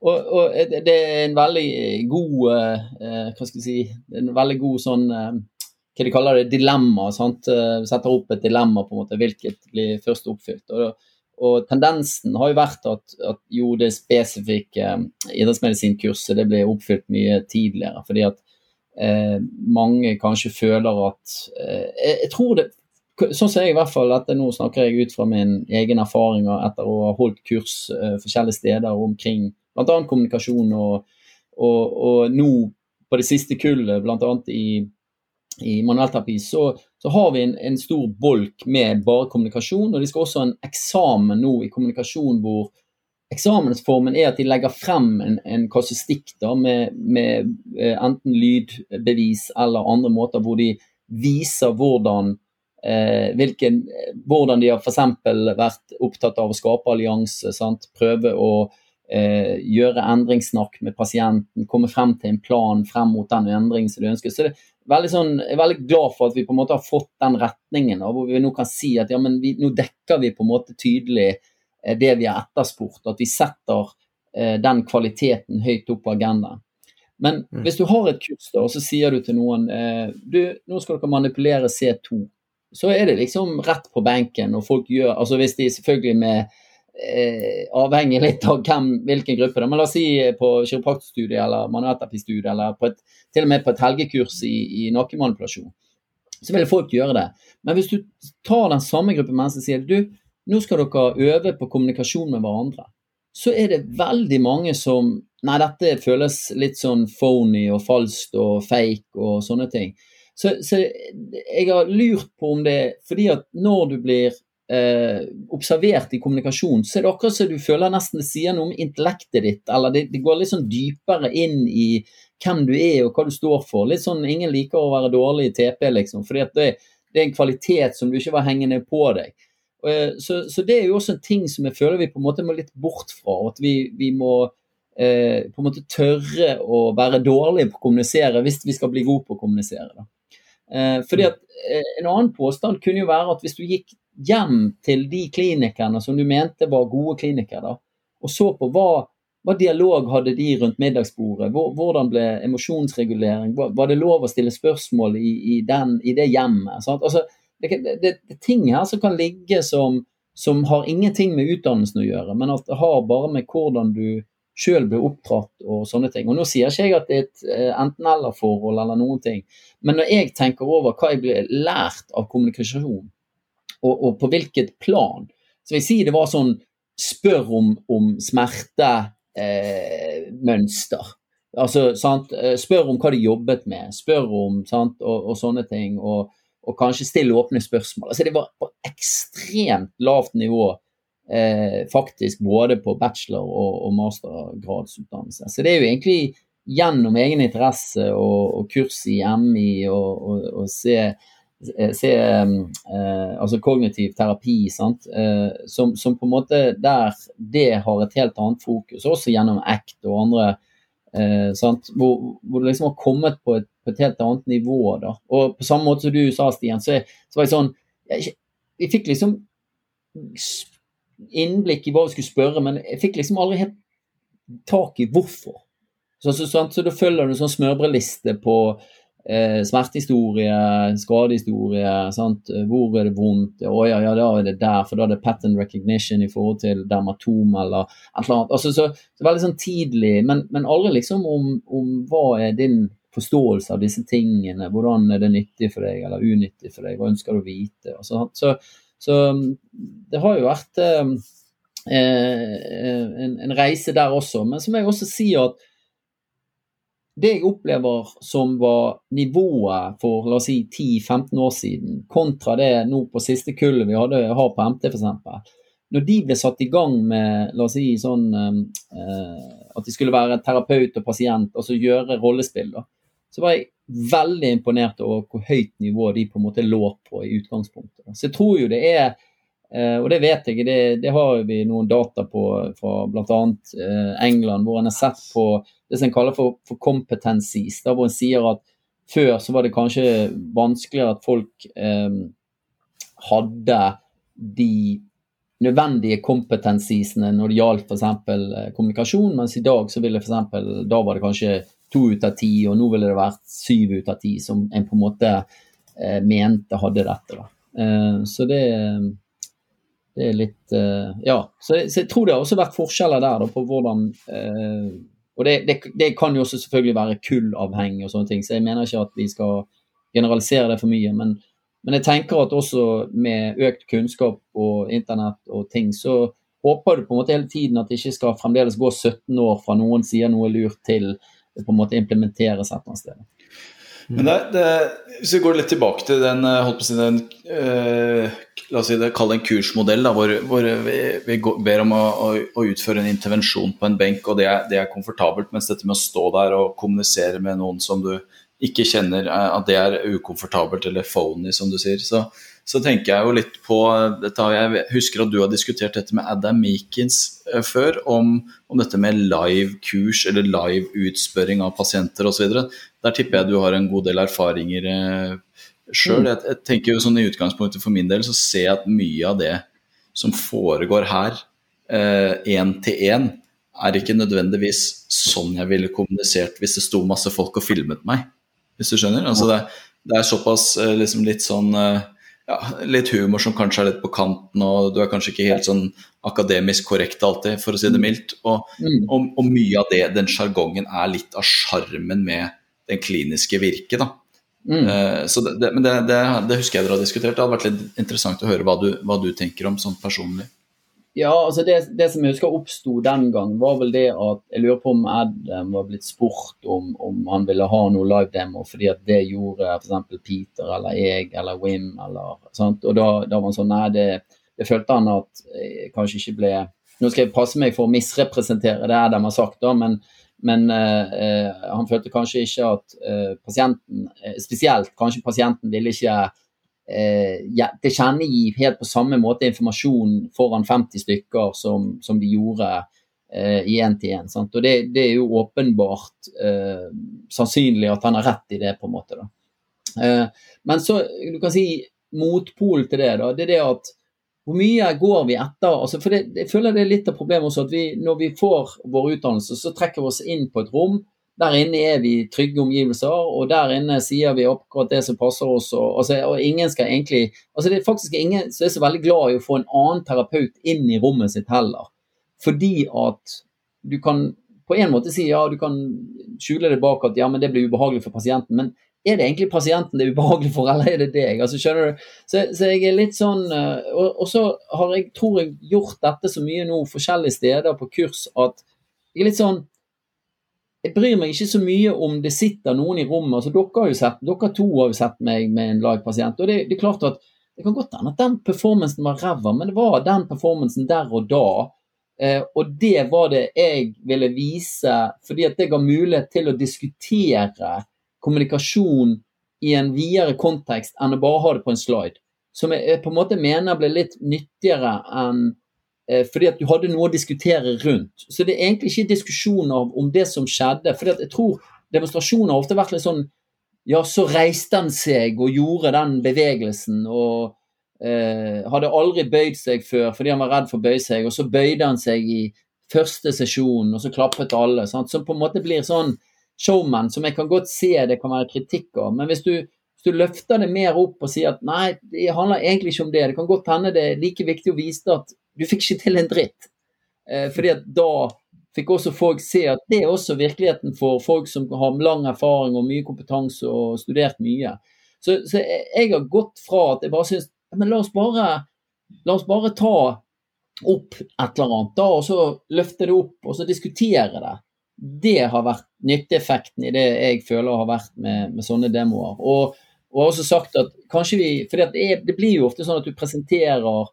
og, og, det er en veldig god eh, Hva skal jeg si En veldig god sånn eh, Hva de kaller det? Dilemma. sant? Eh, setter opp et dilemma, på en måte, hvilket blir først oppfylt. Og, og tendensen har jo vært at, at jo, det spesifikke eh, idrettsmedisinkurset det ble oppfylt mye tidligere. Fordi at eh, mange kanskje føler at eh, jeg, tror det sånn ser jeg i hvert fall dette, Nå snakker jeg ut fra min egen erfaring etter å ha holdt kurs eh, forskjellige steder omkring bl.a. kommunikasjon. Og, og, og, nå på det siste kullet, bl.a. i, i manuellterapi, så, så, har vi en, en, stor bolk med bare kommunikasjon. Og de skal også ha en eksamen nå i kommunikasjon hvor eksamensformen er at de legger frem en, en kasustikk da, med, med uh, enten lydbevis eller andre måter hvor de viser hvordan Eh, hvilken, hvordan de har f.eks. vært opptatt av å skape allianse. Prøve å eh, gjøre endringssnakk med pasienten, komme frem til en plan frem mot den endringen som du ønsker. Så det er veldig sånn, Jeg er veldig glad for at vi på en måte har fått den retningen, hvor vi nå kan si at ja, men vi, nå dekker vi på en måte tydelig eh, det vi har etterspurt. At vi setter eh, den kvaliteten høyt opp på agendaen. Men mm. hvis du har et kurs da, og så sier du til noen eh, du, nå skal dere manipulere C2 så er det liksom rett på benken. Og folk gjør altså Hvis de selvfølgelig med eh, Avhengig litt av hvem, hvilken gruppe. Men la oss si på kiropraktorstudiet eller manuellterapistudiet eller et, til og med på et helgekurs i, i nakkemanipulasjon. Så vil folk gjøre det. Men hvis du tar den samme gruppen mennesker og sier du, nå skal dere øve på kommunikasjon med hverandre, så er det veldig mange som Nei, dette føles litt sånn phony og falskt og fake og sånne ting. Så, så, jeg har lurt på om det Fordi at når du blir eh, observert i kommunikasjon, så er det akkurat som du føler nesten det sier noe om intellektet ditt, eller det, det, går litt sånn dypere inn i hvem du er og hva du står for. Litt sånn ingen liker å være dårlig i TP, liksom, For det, det er en kvalitet som du ikke var hengende på deg. Eh, så, så, det er jo også en ting som jeg føler vi på en måte må litt bort fra. At vi, vi må eh, på en måte tørre å være dårlige på å kommunisere hvis vi skal bli gode på å kommunisere. Da. Eh, fordi at eh, En annen påstand kunne jo være at hvis du gikk hjem til de klinikerne som du mente var gode klinikere, og så på hva, hva dialog hadde de rundt middagsbordet, hvordan ble emosjonsregulering, var det lov å stille spørsmål i, i, den, i det hjemmet? Altså, det, det, det, er ting her som kan ligge som, som har ingenting med utdannelsen å gjøre, men at det har bare med hvordan du sjøl blir oppdratt og sånne ting. Og Nå sier ikke jeg at det er et eh, enten-eller-forhold eller noen ting, men når jeg tenker over hva jeg blir lært av kommunikasjon, og, og på hvilket plan, så jeg si det var sånn spør om, om smertemønster. Eh, altså, sant? Eh, spør om hva de jobbet med, spør om sant? Og, og sånne ting. Og, og, kanskje stille åpne spørsmål. Altså, det var på ekstremt lavt nivå eh, faktisk både på bachelor- og, og mastergradsutdannelse. Så det er jo egentlig gjennom egen interesse og, og kurs i MI og, og se, se eh, altså kognitiv terapi, eh, som, som, på en måte der det har et helt annet fokus, også gjennom ACT og andre, eh, hvor, hvor, det liksom har kommet på et, på et, helt annet nivå. Da. Og på samme måte som du sa, Stian, så, så var jeg sånn jeg, jeg, fikk liksom innblikk i hva vi skulle spørre, men jeg fikk liksom aldri helt tak i hvorfor. Så, så, så, så da følger du en sånn smørbrødliste på eh, smertehistorie, skadehistorie, sant? hvor er det vondt, å ja, ja, da er det der, for da er det pattern recognition i forhold til dermatom eller et eller annet. Altså, så, så veldig sånn tidlig, men, men aldri liksom om, om hva er din forståelse av disse tingene, hvordan er det nyttig for deg eller unyttig for deg, hva ønsker du å vite? Så, så, så det har jo vært um, eh, en, en, reise der også. Men så må jeg også si at det jeg opplever som var nivået for la oss si 10-15 år siden, kontra det nå på siste kullet vi hadde, har på MT f.eks. Når de ble satt i gang med la oss si sånn um, eh, at de skulle være terapeut og pasient, altså gjøre rollespill, da, så var jeg veldig imponert over hvor høyt nivå de på en måte lå på i utgangspunktet. Så jeg tror jo det er Uh, og det vet jeg, det, det har vi noen data på fra bl.a. Uh, England, hvor en har sett på det som en kaller for, for competencies, der hvor en sier at før så var det kanskje vanskeligere at folk eh, hadde de nødvendige kompetensisene når det gjaldt f.eks. Eh, kommunikasjon, mens i dag så ville f.eks. da var det kanskje to ut av ti, og nå ville det vært syv ut av ti som en på en måte eh, mente hadde dette. Eh, så det, det, er litt eh, Ja. Så, så, jeg tror det har også vært forskjeller der da, på hvordan eh, Og det, det, det, kan jo også selvfølgelig være kullavhengig og sånne ting, så jeg mener ikke at vi skal generalisere det for mye. men men jeg tenker at også med økt kunnskap og internett og ting, så håper du på en måte hele tiden at det ikke skal fremdeles gå 17 år fra noen sier noe lurt til det på en måte implementeres et eller annet sted. Men det, det, Hvis vi går litt tilbake til den, eh, holdt på å si, den eh, la oss si det, Kall det en kursmodell, da, hvor, hvor vi, vi, ber om å, å, utføre en intervensjon på en benk, og det er, det er, komfortabelt. Mens dette med å stå der og kommunisere med noen som du ikke kjenner, eh, at det er ukomfortabelt eller phony, som du sier. Så, så tenker jeg jo litt på dette, Jeg husker at du har diskutert dette med Adam Meekins eh, før, om, om dette med live-kurs eller live-utspørring av pasienter osv. Der tipper jeg du har en god del erfaringer eh, sjøl. Mm. Jeg, jeg, tenker jo sånn I utgangspunktet for min del så ser jeg at mye av det som foregår her, én til én, er ikke nødvendigvis sånn jeg ville kommunisert hvis det sto masse folk og filmet meg. Hvis du skjønner? Altså det, det er såpass eh, liksom litt sånn ja, litt humor som kanskje er litt på kanten, og du er kanskje ikke helt sånn akademisk korrekt alltid, for å si det mm. mildt. Og, mm. og, og mye av det, den sjargongen, er litt av sjarmen med den kliniske virket, da. Mm. Uh, så det, det, men det, det, husker jeg dere har diskutert. Det hadde vært litt interessant å høre hva du, hva du tenker om sånn personlig. Ja, altså det, det, som jeg husker oppsto den gang, var vel det at jeg lurer på om Adam var blitt spurt om, om han ville ha noe live-demo, fordi at det gjorde f.eks. Peter eller jeg eller Wim eller sant? Og da, da var han sånn Nei, det, det følte han at jeg kanskje ikke ble Nå skal jeg passe meg for å misrepresentere det Adam har sagt, da, men, men uh, han følte kanskje ikke at uh, pasienten, spesielt kanskje pasienten, ville ikke eh, ja, tilkjennegi helt på samme måte informasjon foran 50 stykker som, som de gjorde eh, i én-til-én. Og det, det, er jo åpenbart eh, sannsynlig at han har rett i det, på en måte. Eh, men så, du kan si motpol til det, da, det er det at hvor mye går vi etter? Altså, for det, Jeg føler det er litt av problemet også at vi, når vi får vår utdannelse, så trekker vi oss inn på et rom der inne er vi trygge omgivelser, og der inne sier vi akkurat det som passer oss. Og, altså, og ingen skal egentlig altså Det er faktisk ingen som er så veldig glad i å få en annen terapeut inn i rommet sitt heller. Fordi at du kan på en måte si ja, du kan skjule det bak at ja, men det blir ubehagelig for pasienten. Men er det egentlig pasienten det er ubehagelig for, eller er det deg? Altså, skjønner du? Så, så jeg er litt sånn eh, og, og, så har jeg, tror jeg, gjort dette så mye nå forskjellige steder på kurs at jeg er litt sånn jeg bryr meg ikke så mye om det sitter noen i rommet. altså Dere, har jo sett, dere to har jo sett meg med en live-pasient. og det, det, er klart at det kan godt hende at den performancen var ræva, men det var den performancen der og da. Eh, og det var det jeg ville vise, fordi at det ga mulighet til å diskutere kommunikasjon i en videre kontekst enn å bare ha det på en slide. Som jeg på en måte mener ble litt nyttigere enn fordi at du hadde noe å diskutere rundt. Så det er egentlig ikke diskusjon om det som skjedde. at jeg tror demonstrasjoner har ofte vært litt sånn Ja, så reiste han seg og gjorde den bevegelsen og eh, hadde aldri bøyd seg før fordi han var redd for å bøye seg, og så bøyde han seg i første sesjon, og så klappet alle. Sant? Som på en måte blir sånn showman som jeg kan godt se det kan være kritikk av. Men hvis du, hvis du løfter det mer opp og sier at nei, det handler egentlig ikke om det. Det kan godt hende det er like viktig å vise at du fikk ikke til en dritt. Eh, fordi at da fikk også folk se at det er også virkeligheten for folk som har lang erfaring og mye kompetanse og studert mye. Så, så jeg har gått fra at jeg bare syns Men la oss bare, la oss bare ta opp et eller annet, da, og så løfte det opp og så diskutere det. Det har vært nytteeffekten i det jeg føler har vært med, med sånne demoer. Og, og også sagt at kanskje vi For det, det, blir jo ofte sånn at du presenterer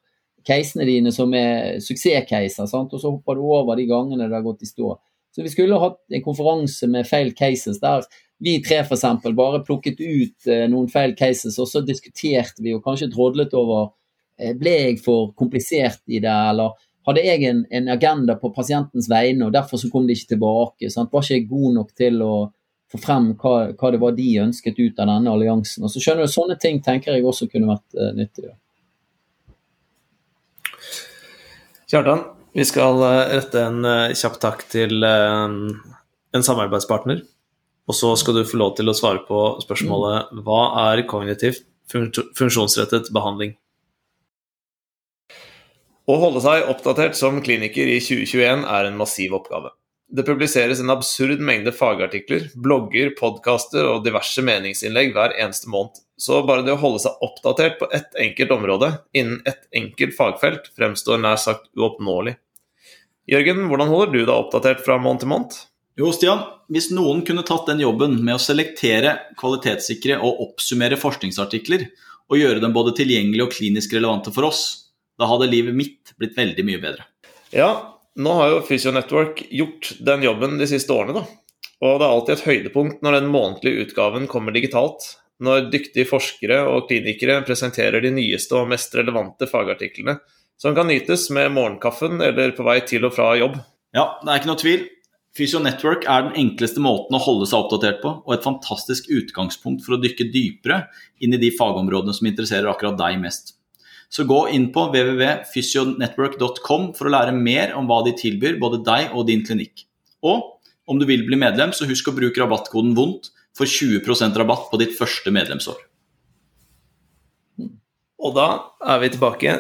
casene dine som er suksesscaser, og så hopper du over de gangene det har gått i stå. Så vi skulle hatt en konferanse med feil cases der vi tre f.eks. bare plukket ut eh, noen feil cases, og så diskuterte vi og kanskje drodlet over eh, ble jeg for komplisert i det, eller hadde jeg en, en agenda på pasientens vegne, og derfor så kom de ikke tilbake. Sant? Var ikke jeg god nok til å få frem hva, hva, det var de ønsket ut av denne alliansen. Og så skjønner du, Sånne ting tenker jeg også kunne vært eh, nyttig. Kjartan, vi skal eh, rette en eh, kjapp takk til eh, en samarbeidspartner. Og så skal du få lov til å svare på spørsmålet hva er kognitiv funksjonsrettet behandling? Å holde seg oppdatert som kliniker i 2021 er en massiv oppgave. Det publiseres en absurd mengde fagartikler, blogger, podkaster og diverse meningsinnlegg hver eneste måned. Så bare det å holde seg oppdatert på ett enkelt område innen ett enkelt fagfelt fremstår nær sagt uoppnåelig. Jørgen, hvordan holder du deg oppdatert fra måned til måned? Jo, Stian, hvis noen kunne tatt den jobben med å selektere, kvalitetssikre og oppsummere forskningsartikler, og gjøre dem både tilgjengelige og klinisk relevante for oss, da hadde livet mitt blitt veldig mye bedre. Ja, nå har jo Fysionetwork gjort den jobben de siste årene, da. Og det er alltid et høydepunkt når den månedlige utgaven kommer digitalt. Når dyktige forskere og klinikere presenterer de nyeste og mest relevante fagartiklene, som kan nytes med morgenkaffen eller på vei til og fra jobb. Ja, det er ikke noe tvil. Fysionetwork er den enkleste måten å holde seg oppdatert på, og et fantastisk utgangspunkt for å dykke dypere inn i de fagområdene som interesserer akkurat deg mest. Så gå inn på www.fysionetwork.com for å lære mer om hva de tilbyr både deg og din klinikk. Og om du vil bli medlem, så husk å bruke rabattkoden VONDT for 20% rabatt på ditt første medlemsår. Og da er vi tilbake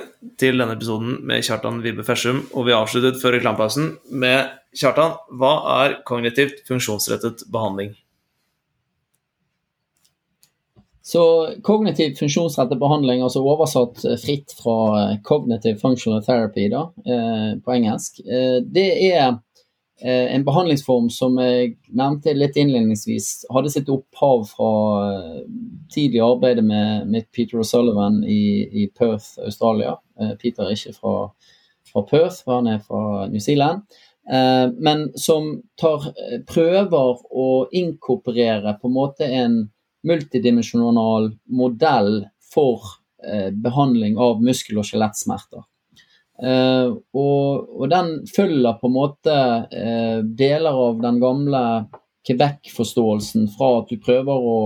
til denne episoden med Kjartan Vibe Fersum, og vi avsluttet før reklamepausen med Kjartan, hva er kognitivt funksjonsrettet behandling? Så kognitiv funksjonsrettet behandling, altså oversatt fritt fra cognitive functional therapy da, på engelsk, det er Eh, en behandlingsform som jeg nevnte litt innledningsvis, hadde sitt opphav fra eh, tidlig arbeid med, med Peter O'Sullivan i, i, Perth, Australia. Eh, Peter er ikke fra, fra, Perth, for han er fra New Zealand. Men som tar, prøver å inkorporere på en måte en multidimensjonal modell for behandling av muskel- og skjelettsmerter. Eh, og, og, den følger på en måte eh, deler av den gamle Quebec-forståelsen fra at du prøver å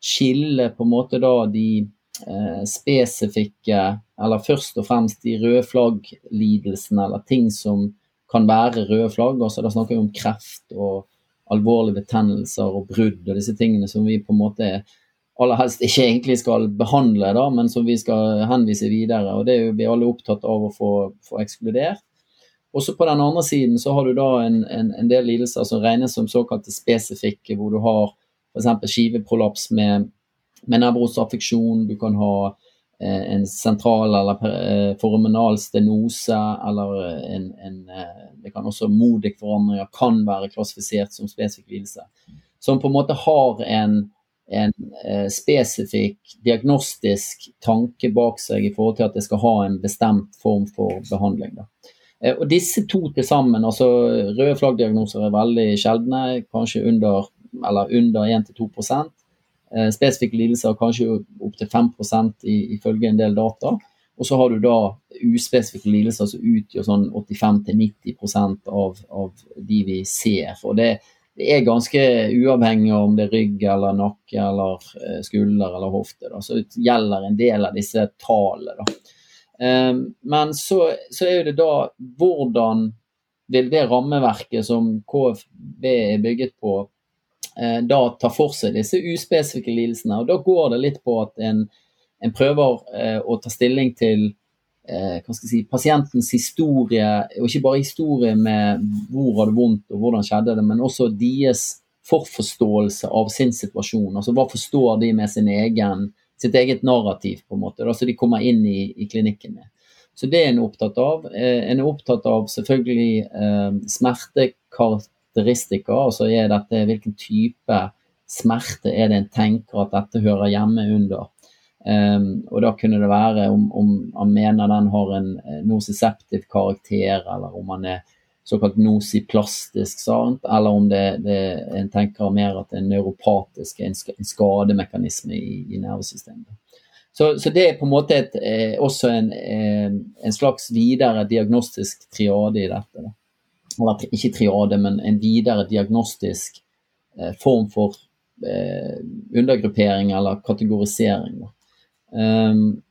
skille på en måte da de uh, spesifikke, eller først og fremst de røde flagg-lidelsene, eller ting som kan være røde flagg. altså Da snakker vi om kreft og alvorlige betennelser og brudd og disse tingene som vi på en måte er aller helst ikke egentlig skal behandle, da, men som vi skal henvise videre. og Det er jo vi alle opptatt av å få, få ekskludert. Også på den andre siden så har du da en, en, en del lidelser som regnes som såkalte spesifikke, hvor du har f.eks. skiveprolaps med, med nevrosaffeksjon, du kan ha en sentral eller eh, stenose, eller en, en eh, Det kan også Modic-forandringer kan være klassifisert som spesifikk lidelse. Som på en måte har en en eh, spesifikk diagnostisk tanke bak seg i forhold til at det skal ha en bestemt form for behandling. Da. og disse to til sammen, altså røde flaggdiagnoser er veldig sjeldne, kanskje under, eller under 1-2 eh, Spesifikke lidelser kanskje opptil 5% ifølge en del data. Og så har du da uspesifikke lidelser som utgjør sånn 85-90% av, av de vi ser. og det det er ganske uavhengig om det er rygg eller nakke eller eh, skulder eller hofte. Da. Så det gjelder en del av disse tallene. Um, men så, så, er det da hvordan vil det rammeverket som KFB er bygget på, da tar for seg disse uspesifikke lidelsene. Og da går det litt på at en, en prøver uh, å ta stilling til eh, si, pasientens historie, og ikke bare historie med hvor har det vondt og hvordan skjedde det, men også deres forforståelse av sin situasjon. Altså hva forstår de med sin egen, sitt eget narrativ, på en måte, da, så de kommer inn i, i klinikken med. Så det er en opptatt av. Eh, en er opptatt av selvfølgelig eh, smertekarakteristikker, så er dette hvilken type smerte er det en tenker at dette hører hjemme under. Um, og da kunne det være om, om han mener den har en nociceptiv nosiseptiv karakter, eller om han er såkalt nosiplastisk, sant? eller om det, det, en tenker mer at det er neuropatisk, en skademekanisme i, i nervesystemet. Så, så, det er på en måte et, eh, også en, eh, en, slags videre diagnostisk triade i dette. Da. Eller ikke triade, men en videre diagnostisk eh, form for eh, undergruppering eller kategorisering. Um,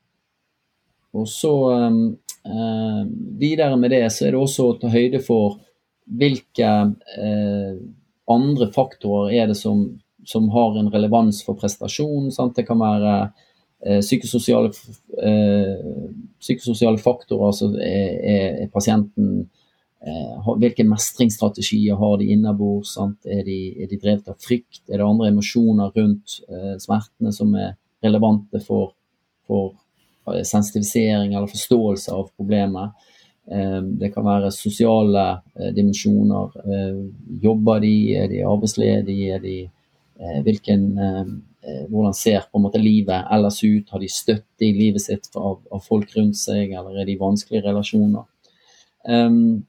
og så um, uh, Videre med det så er det også å ta høyde for hvilke uh, andre faktorer er det som, som, har en relevans for prestasjon. Sant? Det kan være uh, psykososiale, psykososiale, faktorer. altså er, er pasienten hvilke mestringsstrategier har de innabords? Er, de, de drevet av frykt? Er det andre emosjoner rundt smertene som er relevante for for eh, sensitivisering eller forståelse av problemet. Eh, det kan være sosiale eh, dimensjoner. Jobber de, er de arbeidsledige, er de, hvilken, hvordan ser på en måte livet ellers ut? Har de støtte i livet sitt av, av folk rundt seg, eller er de vanskelige relasjoner? Um,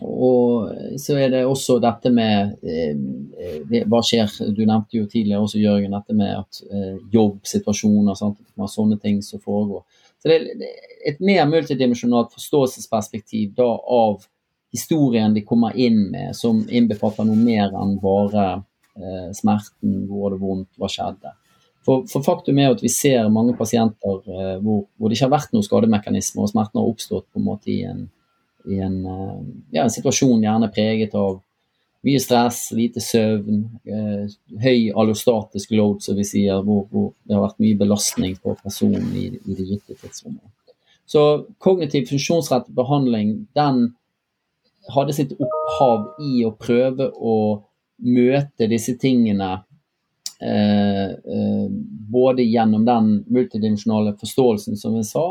og så er det også dette med eh, Hva skjer? Du nevnte jo tidligere også, Jørgen, dette med at eh, jobbsituasjoner sant? sånne ting som foregår. Så det er et mer multidimensjonalt forståelsesperspektiv da av historien de kommer inn med, som innbefatter noe mer enn bare eh, smerten, hvor det vondt, hva skjedde. For, for, faktum er at vi ser mange pasienter eh, hvor, hvor, det ikke har vært noen skademekanismer, og smerten har oppstått på en måte i en i en, eh, ja, en, situasjon gjerne preget av mye stress, lite søvn, eh, høy allostatisk load, som vi sier, hvor, hvor, det har vært mye belastning på personen i, i det gitte tidsrommet. Så kognitiv funksjonsrettet behandling, den hadde sitt opphav i å prøve å møte disse tingene Eh, eh, både gjennom den multidimensjonale forståelsen, som jeg sa,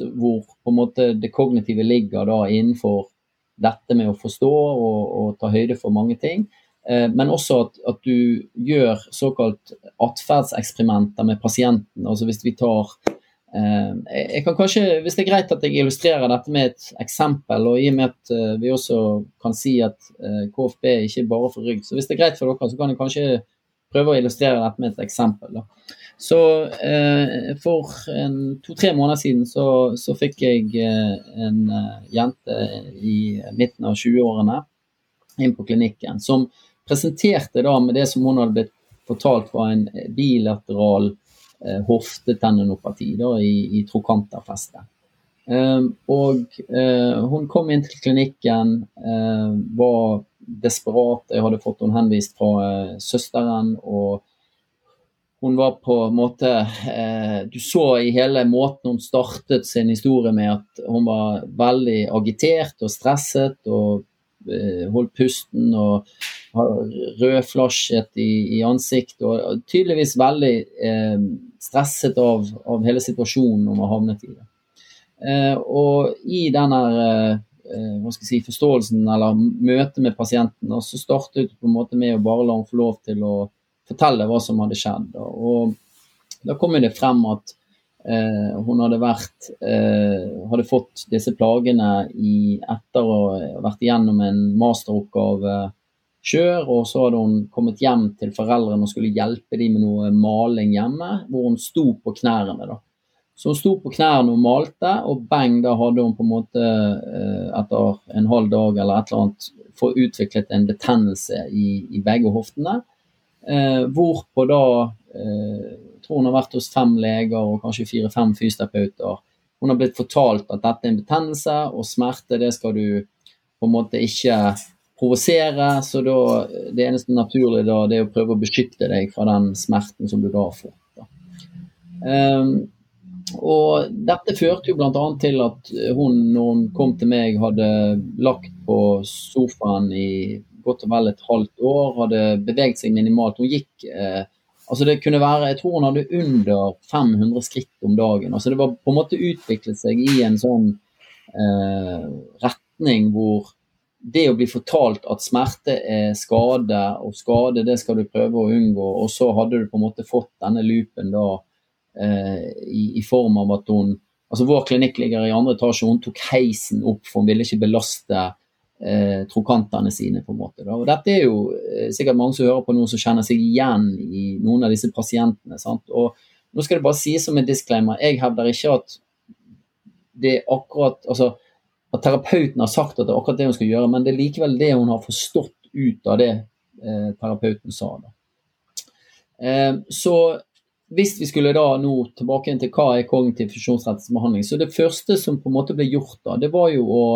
hvor på en måte det kognitive ligger da innenfor dette med å forstå og, og ta høyde for mange ting. Eh, men også at, at, du gjør såkalt atferdseksperimenter med pasienten. Altså hvis vi tar eh, jeg kan kanskje, Hvis det er greit at jeg illustrerer dette med et eksempel, og i og med at eh, vi også kan si at KFB ikke bare for rygg, så hvis det er greit for dere, så kan jeg kanskje prøve å illustrere dette med et eksempel. Da. Så eh, for to-tre måneder siden så, så fikk jeg eh, en uh, jente i midten av 20-årene inn på klinikken som presenterte da med det som hun hadde blitt fortalt var en bilateral eh, hoftetendinopati da, i, i trokanterfestet. Eh, og eh, hun kom inn til klinikken, eh, var desperat. Jeg hadde fått henne henvist fra eh, søsteren. og hun var på en måte eh, Du så i hele måten hun startet sin historie med at hun var veldig agitert og stresset og eh, holdt pusten og rødflasjet i, i ansiktet. Og tydeligvis veldig eh, stresset av, av, hele situasjonen hun var havnet i. Eh, og i denne Eh, hva skal jeg si, forståelsen eller møtet med pasienten. Og så startet det på en måte med å bare la henne få lov til å fortelle hva som hadde skjedd. Og da kom det frem at eh, hun hadde, vært, eh, hadde fått disse plagene i, etter å ha vært igjennom en masteroppgave sjøl, og så hadde hun kommet hjem til foreldrene og skulle hjelpe dem med noe maling hjemme, hvor hun sto på knærne. da. Så hun sto på knærne og malte, og bang, da hadde hun på en måte eh, etter en halv dag eller et eller annet få utviklet en betennelse i, i begge hoftene. Eh, hvorpå da eh, tror hun har vært hos fem leger og kanskje fire-fem fysioterapeuter. Hun har blitt fortalt at dette er en betennelse, og smerte det skal du på en måte ikke provosere. Så da, det eneste naturlige da, det er å prøve å beskytte deg fra den smerten som du da fått. Da. Um, og dette førte jo bl.a. til at hun, når hun kom til meg, hadde lagt på sofaen i godt og vel et halvt år, hadde beveget seg minimalt. Hun gikk eh, Altså det kunne være, Jeg tror hun hadde under 500 skritt om dagen. altså Det var på en måte utviklet seg i en sånn eh, retning hvor det å bli fortalt at smerte er skade, og skade det skal du prøve å unngå, og så hadde du på en måte fått denne loopen da Eh, i, i, form av at hun altså Vår klinikk ligger i andre etasje, hun tok heisen opp, for hun ville ikke belaste eh, trokantene sine. på en måte. Da. Og Dette er jo eh, sikkert mange som hører på noen som kjenner seg igjen i noen av disse pasientene. sant? Og Nå skal det bare sies som en disclaimer, jeg hevder ikke at det er akkurat altså, at terapeuten har sagt at det er akkurat det hun skal gjøre, men det er likevel det hun har forstått ut av det eh, terapeuten sa. Eh, så hvis vi skulle da nå tilbake til hva er kognitiv funksjonsrettet behandling, så det første som på en måte ble gjort da, det var jo å,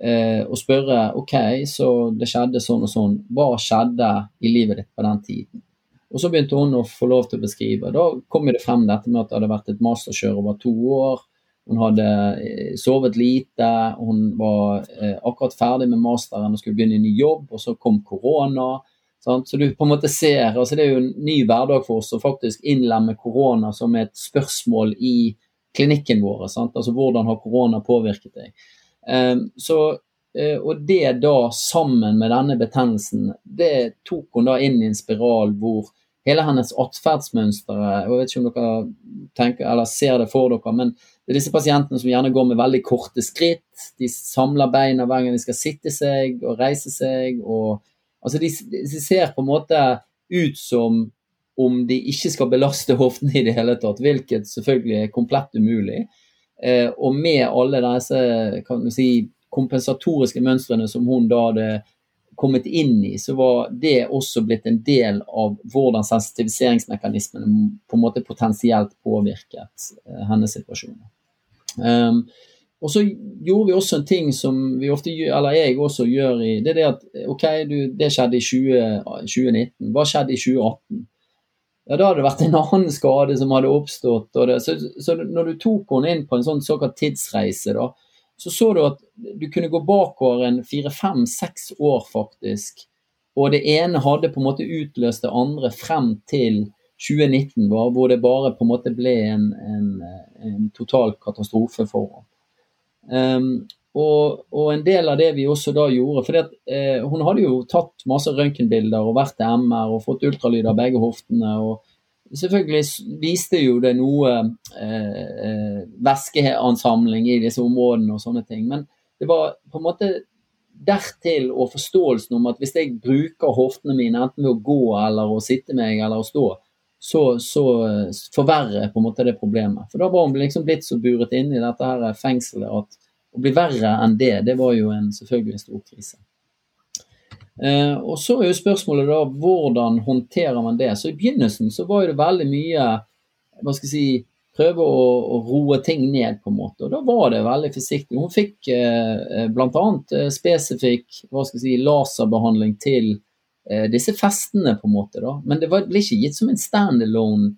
eh, å spørre OK, så det skjedde sånn og sånn. Hva skjedde i livet ditt på den tiden? Og så begynte hun å få lov til å beskrive. Da kom det frem dette med at det hadde vært et masterkjør over to år. Hun hadde eh, sovet lite, hun var eh, akkurat ferdig med masteren og skulle begynne i ny jobb, og så kom korona. Så du på en måte ser, altså Det er jo en ny hverdag for oss å faktisk innlemme korona som et spørsmål i klinikken vår. Sant? Altså Hvordan har korona påvirket deg? Um, så, uh, og det da sammen med denne betennelsen, det tok hun da inn i en spiral hvor hele hennes atferdsmønstre Jeg vet ikke om dere tenker, eller ser det for dere, men det er disse pasientene som gjerne går med veldig korte skritt. De samler beina hver gang de skal sitte seg og reise seg. og Altså de, de, ser på en måte ut som om de ikke skal belaste hoftene i det hele tatt, hvilket selvfølgelig er komplett umulig. Eh, og med alle disse si, kompensatoriske mønstrene som hun da hadde kommet inn i, så var det også blitt en del av hvordan sensitiviseringsmekanismene på en måte potensielt påvirket eh, hennes situasjon. Um, og så gjorde vi også en ting som vi ofte gjør, eller jeg også gjør i Det er det at OK, du, det skjedde i 20, 2019. Hva skjedde i 2018? Ja, Da hadde det vært en annen skade som hadde oppstått. Det, så, så, når du tok henne inn på en sånn såkalt tidsreise, da, så så du at du kunne gå bakover en fire-fem-seks år, faktisk, og det ene hadde på en måte utløst det andre frem til 2019, var, hvor det bare på en måte ble en, en, en total katastrofe for henne. Um, og, og, en del av det vi også da gjorde for eh, Hun hadde jo tatt masse røntgenbilder og vært til MR og fått ultralyd av begge hoftene. og Selvfølgelig viste jo det noe eh, eh, væskeansamling i disse områdene og sånne ting. Men det var på en måte dertil og forståelsen om at hvis jeg bruker hoftene mine enten ved å gå eller å sitte meg eller å stå, så, så forverrer jeg på en måte det problemet. For da var hun liksom blitt så buret inne i dette her fengselet at å bli verre enn det, det var jo en, selvfølgelig en stor krise. Eh, og Så er jo spørsmålet da hvordan håndterer man det. Så I begynnelsen så var det veldig mye hva skal jeg si, prøve å, å, roe ting ned, på en måte. Og Da var det veldig forsiktig. Hun fikk eh, eh bl.a. Eh, spesifikk hva skal jeg si, laserbehandling til eh, disse festene, på en måte. da. Men det var, ble ikke gitt som en standalone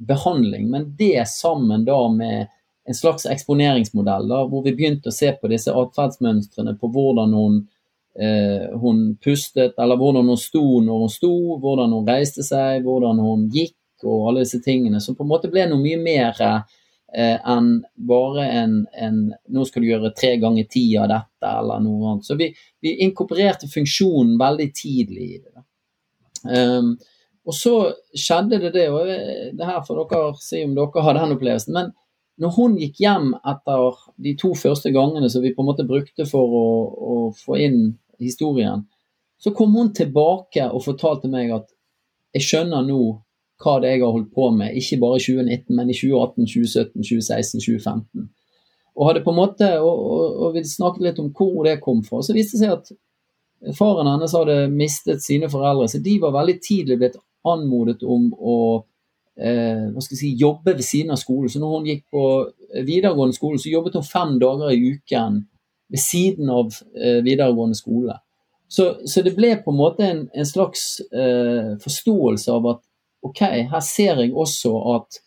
behandling. Men det sammen da med en slags eksponeringsmodell, da, hvor vi begynte å se på disse atferdsmønstrene, på hvordan hun eh, hun pustet, eller hvordan hun sto når hun sto, hvordan hun reiste seg, hvordan hun gikk og alle disse tingene. Som på en måte ble noe mye mer eh, enn bare en, en, Nå skal du gjøre tre ganger ti av dette, eller noe annet. Så vi, vi inkorporerte funksjonen veldig tidlig i det. Um, og så skjedde det det, og det her får dere si om dere har den opplevelsen. men når hun gikk hjem etter de to første gangene som vi på en måte brukte for å, å få inn historien, så kom hun tilbake og fortalte meg at jeg skjønner nå hva det jeg har holdt på med, ikke bare i 2019, men i 2018, 2017, 2016, 2015. Og, hadde på en måte, og, og, og vi snakket litt om hvor det kom fra. Så viste det seg at faren hennes hadde mistet sine foreldre, så de var veldig tidlig blitt anmodet om å hva skal jeg si, jobbe ved siden av skolen. Så når hun gikk på eh, videregående skole, så jobbet hun fem dager i uken ved siden av eh, videregående skole. Så, så, det ble på en måte en, en slags eh, forståelse av at ok, her ser jeg også at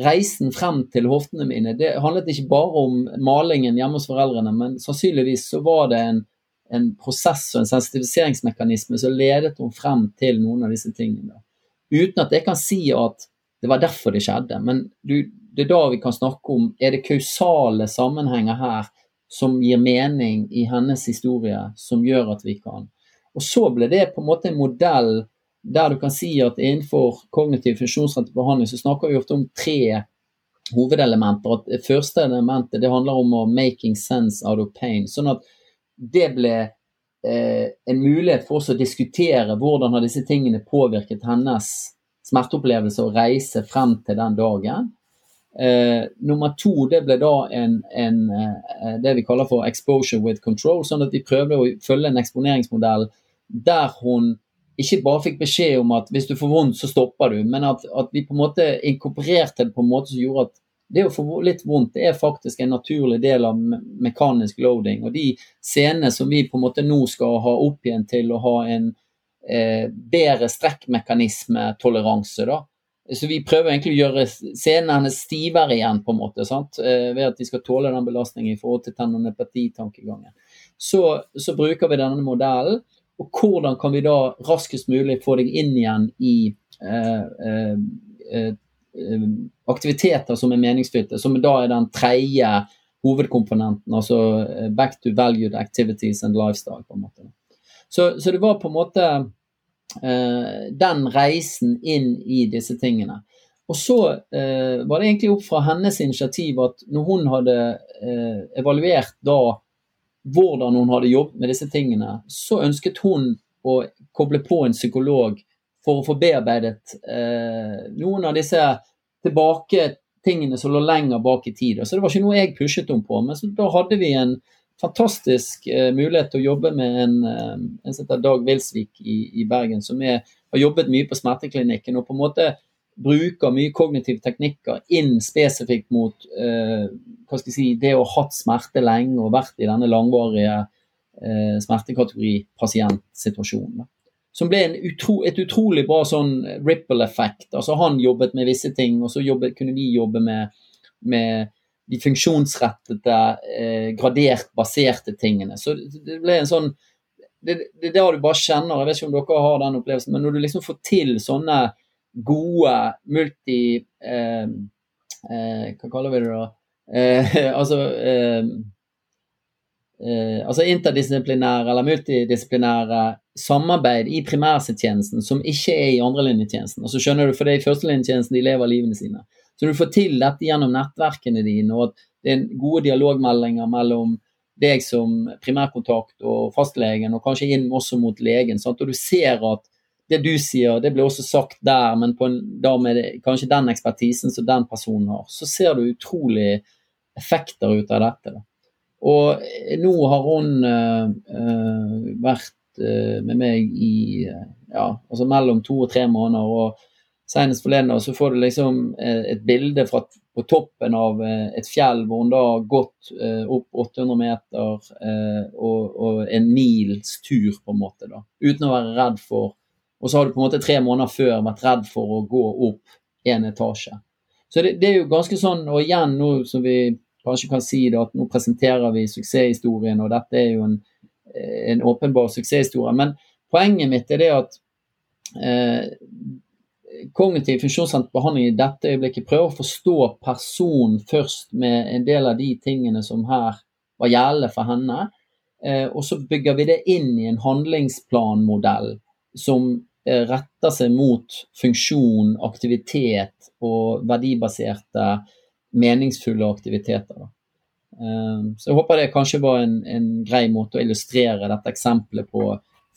reisen frem til hoftene mine det handlet ikke bare om malingen hjemme hos foreldrene, men sannsynligvis så var det en, en prosess og en sensitiviseringsmekanisme som ledet henne frem til noen av disse tingene. Uten at jeg kan si at det var derfor det skjedde. Men du, det er da vi kan snakke om er det kausale sammenhenger her som gir mening i hennes historie, som gjør at vi kan. Og så ble det på en måte en modell der du kan si at innenfor kognitiv funksjonsrettet behandling så snakker vi ofte om tre hovedelementer. At det første elementet det handler om å 'making sense out of pain'. Sånn at det ble eh, en mulighet for oss å diskutere hvordan har disse tingene påvirket hennes smerteopplevelse å reise frem til den dagen. Eh, nummer to det ble da en, en, eh, det vi kaller for exposure with control. Sånn at vi prøvde å følge en eksponeringsmodell der hun ikke bare fikk beskjed om at hvis du får vondt, så stopper du, men at, at vi på en måte inkorporerte det på en måte som gjorde at det å få litt vondt det er faktisk en naturlig del av me mekanisk loading. Og de scenene som vi på en måte nå skal ha opp igjen til å ha en eh, bedre strekkmekanismetoleranse. da. Så vi prøver egentlig å gjøre senene stivere igjen, på en måte, sant? Eh, ved at de skal tåle den belastningen i forhold til tendonepati-tankegangen. Så, så, bruker vi denne modellen. Og hvordan kan vi da raskest mulig få deg inn igjen i eh, eh, eh, eh aktiviteter som er meningsfylte, som da er den tredje hovedkomponenten, altså back to valued activities and lifestyle. på en måte. Så, så det var på en måte den reisen inn i disse tingene. Og så eh, var det egentlig opp fra hennes initiativ at når hun hadde eh, evaluert da hvordan hun hadde jobbet med disse tingene, så ønsket hun å koble på en psykolog for å få bearbeidet eh, noen av disse tilbake tingene som lå lenger bak i tid. Så det var ikke noe jeg pushet henne på, men da hadde vi en fantastisk eh, mulighet til å jobbe med en, uh, en som heter Dag Wilsvik i, i Bergen, som er, har jobbet mye på smerteklinikken og på en måte bruker mye kognitive teknikker inn spesifikt mot eh, hva skal jeg si, det å ha hatt smerte lenge og vært i denne langvarige eh, smertekategori-pasientsituasjonen. Som ble utro, et utrolig bra sånn ripple effect. Altså Han jobbet med visse ting, og så jobbet, kunne vi jobbe med, med de funksjonsrettede, eh, gradert baserte tingene. Så det ble en sånn det, det er da du bare kjenner Jeg vet ikke om dere har den opplevelsen, men når du liksom får til sånne gode multi... Eh, eh, hva kaller vi det da? Eh, altså eh, eh, altså interdisiplinære eller multidisiplinære samarbeid i primærhelsetjenesten som ikke er i andrelinjetjenesten. Altså skjønner du, For det er i førstelinjetjenesten de lever livene sine. Så du får til dette gjennom nettverkene dine, og at det er gode dialogmeldinger mellom deg som primærkontakt og fastlegen, og kanskje inn også mot legen. Sant? Og du ser at det du sier, det blir også sagt der, men en, da med kanskje den ekspertisen som den personen har. Så ser du utrolig effekter ut av dette. Da. Og nå har hun uh, vært uh, med meg i ja, altså mellom to og tre måneder. og Senest forleden så får du liksom et bilde fra på toppen av et fjell hvor hun da har gått opp 800 meter og, og, en mils tur, på en måte, da, uten å være redd for Og så har du på en måte tre måneder før vært redd for å gå opp en etasje. Så det, det er jo ganske sånn, og igjen nå som vi kanskje kan si det, at nå presenterer vi suksesshistorien, og dette er jo en, en åpenbar suksesshistorie. Men poenget mitt er det at eh, kognitiv funksjonssentret behandling i dette øyeblikket prøver å forstå personen først med en del av de tingene som her var gjeldende for henne. Eh, og så bygger vi det inn i en handlingsplanmodell som eh, retter seg mot funksjon, aktivitet og verdibaserte meningsfulle aktiviteter. Um, så jeg håper det kanskje var en, en, grei måte å illustrere dette eksempelet på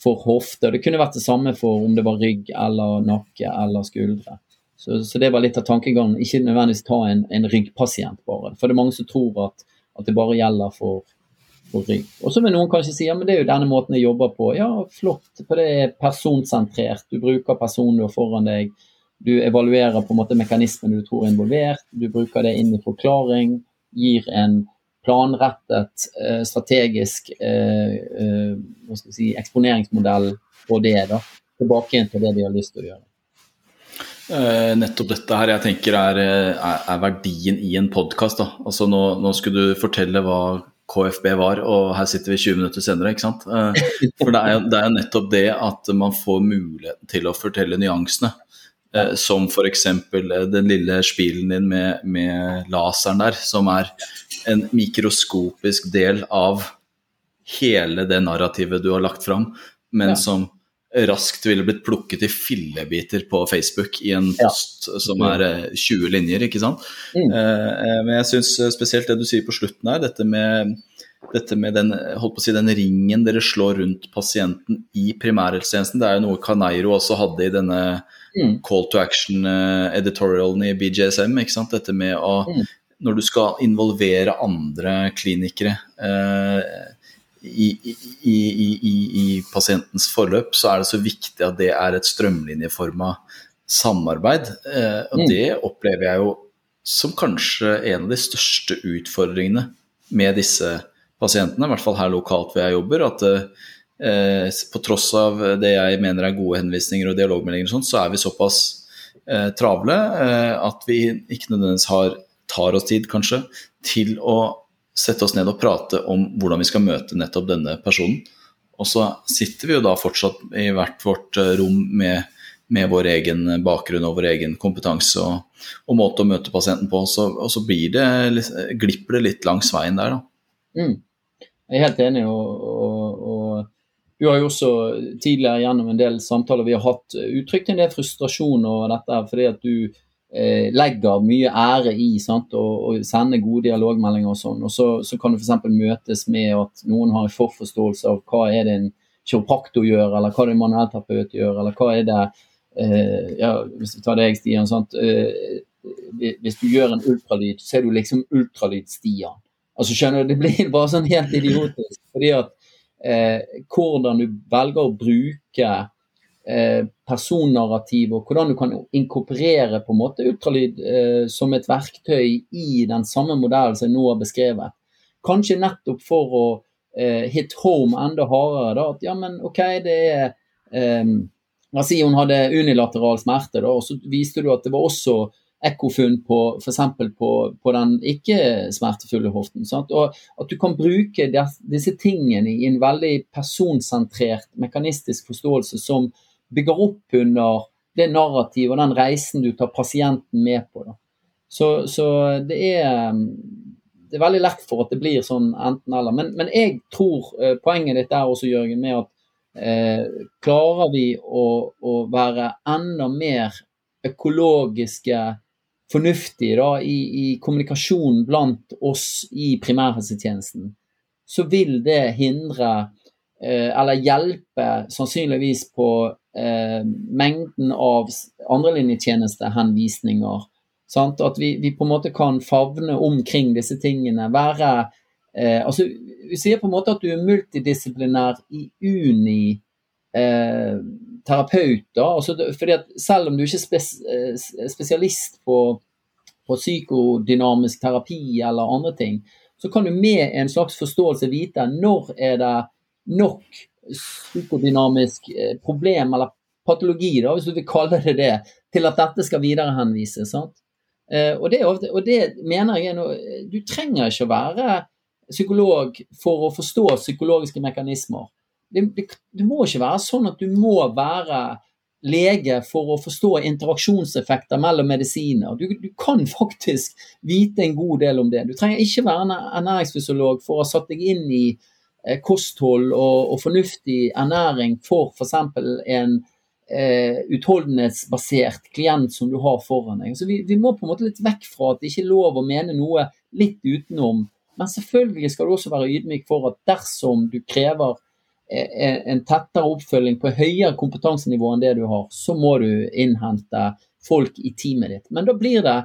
for hofte. Og Det kunne vært det samme for om det var rygg eller nakke eller skuldre. Så, så det var litt av tankegangen. Ikke nødvendigvis ta en, en ryggpasient bare. For det er mange som tror at, at det bare gjelder for, for rygg. Og så vil noen kanskje si ja, men det er jo denne måten jeg jobber på. Ja, flott, for det er personsentrert. Du bruker personen du har foran deg du evaluerer på en måte mekanismen du tror er involvert, du bruker det inn i forklaring, gir en planrettet, eh, strategisk eh, eh, si, eksponeringsmodell på det. da, Tilbake igjen til det de har lyst til å gjøre. nettopp dette her jeg tenker er, er, er verdien i en podkast. Altså nå, nå skulle du fortelle hva KFB var, og her sitter vi 20 minutter senere. ikke sant? For det er jo nettopp det at man får muligheten til å fortelle nyansene. Eh, som f.eks. Eh, den lille spilen din med, med, laseren der, som er en mikroskopisk del av hele det narrativet du har lagt fram, men ja. som raskt ville blitt plukket i fillebiter på Facebook i en post ja. som er 20 eh, linjer, ikke sant. Mm. Eh, men jeg syns spesielt det du sier på slutten her, dette med dette med den, holdt på å si, den ringen dere slår rundt pasienten i primærhelsetjenesten. Det er jo noe Caneiro også hadde i denne mm. call to action-editorialen eh, i BJSM. ikke sant? Dette med å mm. Når du skal involvere andre klinikere eh, i, i, i, i, pasientens forløp, så er det så viktig at det er et strømlinjeforma samarbeid. Eh, og mm. det opplever jeg jo som kanskje en av de største utfordringene med disse pasientene, i hvert fall her lokalt hvor jeg jobber, at eh, på tross av det jeg mener er gode henvisninger og dialogmeldinger, og sånt, så er vi såpass eh, travle eh, at vi ikke nødvendigvis har, tar oss tid, kanskje, til å sette oss ned og prate om hvordan vi skal møte nettopp denne personen. Og så sitter vi jo da fortsatt i hvert vårt eh, rom med, med vår egen bakgrunn og vår egen kompetanse og, og måte å møte pasienten på, så, og så blir det, glipper det litt langs veien der, da. Mm. Jeg er helt enig. og, og, og du har jo også tidligere gjennom en del samtaler vi har hatt, uttrykt en del frustrasjon over dette. fordi at du eh, legger mye ære i og sender gode dialogmeldinger og sånn. Og så, så kan du f.eks. møtes med at noen har en forforståelse av hva er det en kiropraktor gjør, eller hva er det en manuellterapeut gjør, eller hva er det eh, ja, Hvis vi tar deg, Stian. Sant, eh, hvis du gjør en ultralyd, så er du liksom ultralyd-Stian. Altså skjønner du, Det blir bare sånn helt idiotisk. fordi at eh, Hvordan du velger å bruke eh, personnarrativ, og hvordan du kan inkorporere på en måte ultralyd eh, som et verktøy i den samme modellen som jeg nå har beskrevet. Kanskje nettopp for å eh, hit home enda hardere. da, at ja, men ok, det er La oss si hun hadde unilateral smerte, da, og så viste du at det var også ekkofunn på f.eks. På, på den ikke-smertefulle hoften. Sant? Og at du kan bruke disse tingene i en veldig personsentrert, mekanistisk forståelse som bygger opp under det narrativet og den reisen du tar pasienten med på. Så, så, det, er, det er veldig lett for at det blir sånn enten-eller. Men, men, jeg tror eh, poenget ditt er også, Jørgen, med at eh, klarer vi å, å, være enda mer økologiske fornuftige da, i, i kommunikasjonen blant oss i primærhelsetjenesten, så vil det hindre eh, eller hjelpe sannsynligvis på eh, mengden av andrelinjetjenestehenvisninger. Sant? At vi, vi, på en måte kan favne omkring disse tingene. Være eh, altså, Vi sier på en måte at du er multidisiplinær i uni eh, terapeuter. Altså, fordi at selv om du ikke er spes, eh, spesialist på, på, psykodynamisk terapi eller andre ting, så kan du med en slags forståelse vite når er det nok psykodynamisk eh, problem eller patologi, da, hvis du vil kalle det det, til at dette skal viderehenvises. Eh, og, det, og det mener jeg noe Du trenger ikke å være psykolog for å forstå psykologiske mekanismer. Det, det, det, må ikke være sånn at du må være lege for å forstå interaksjonseffekter mellom medisiner. Du, du, kan faktisk vite en god del om det. Du trenger ikke være en ernæringsfysiolog for å ha satt deg inn i eh, kosthold og, og, fornuftig ernæring for f.eks. en eh, utholdenhetsbasert klient som du har foran deg. Så vi, vi, må på en måte litt vekk fra at det ikke er lov å mene noe litt utenom. Men selvfølgelig skal du også være ydmyk for at dersom du krever en tettere oppfølging på høyere kompetansenivå enn det du har, så må du innhente folk i teamet ditt. Men da blir det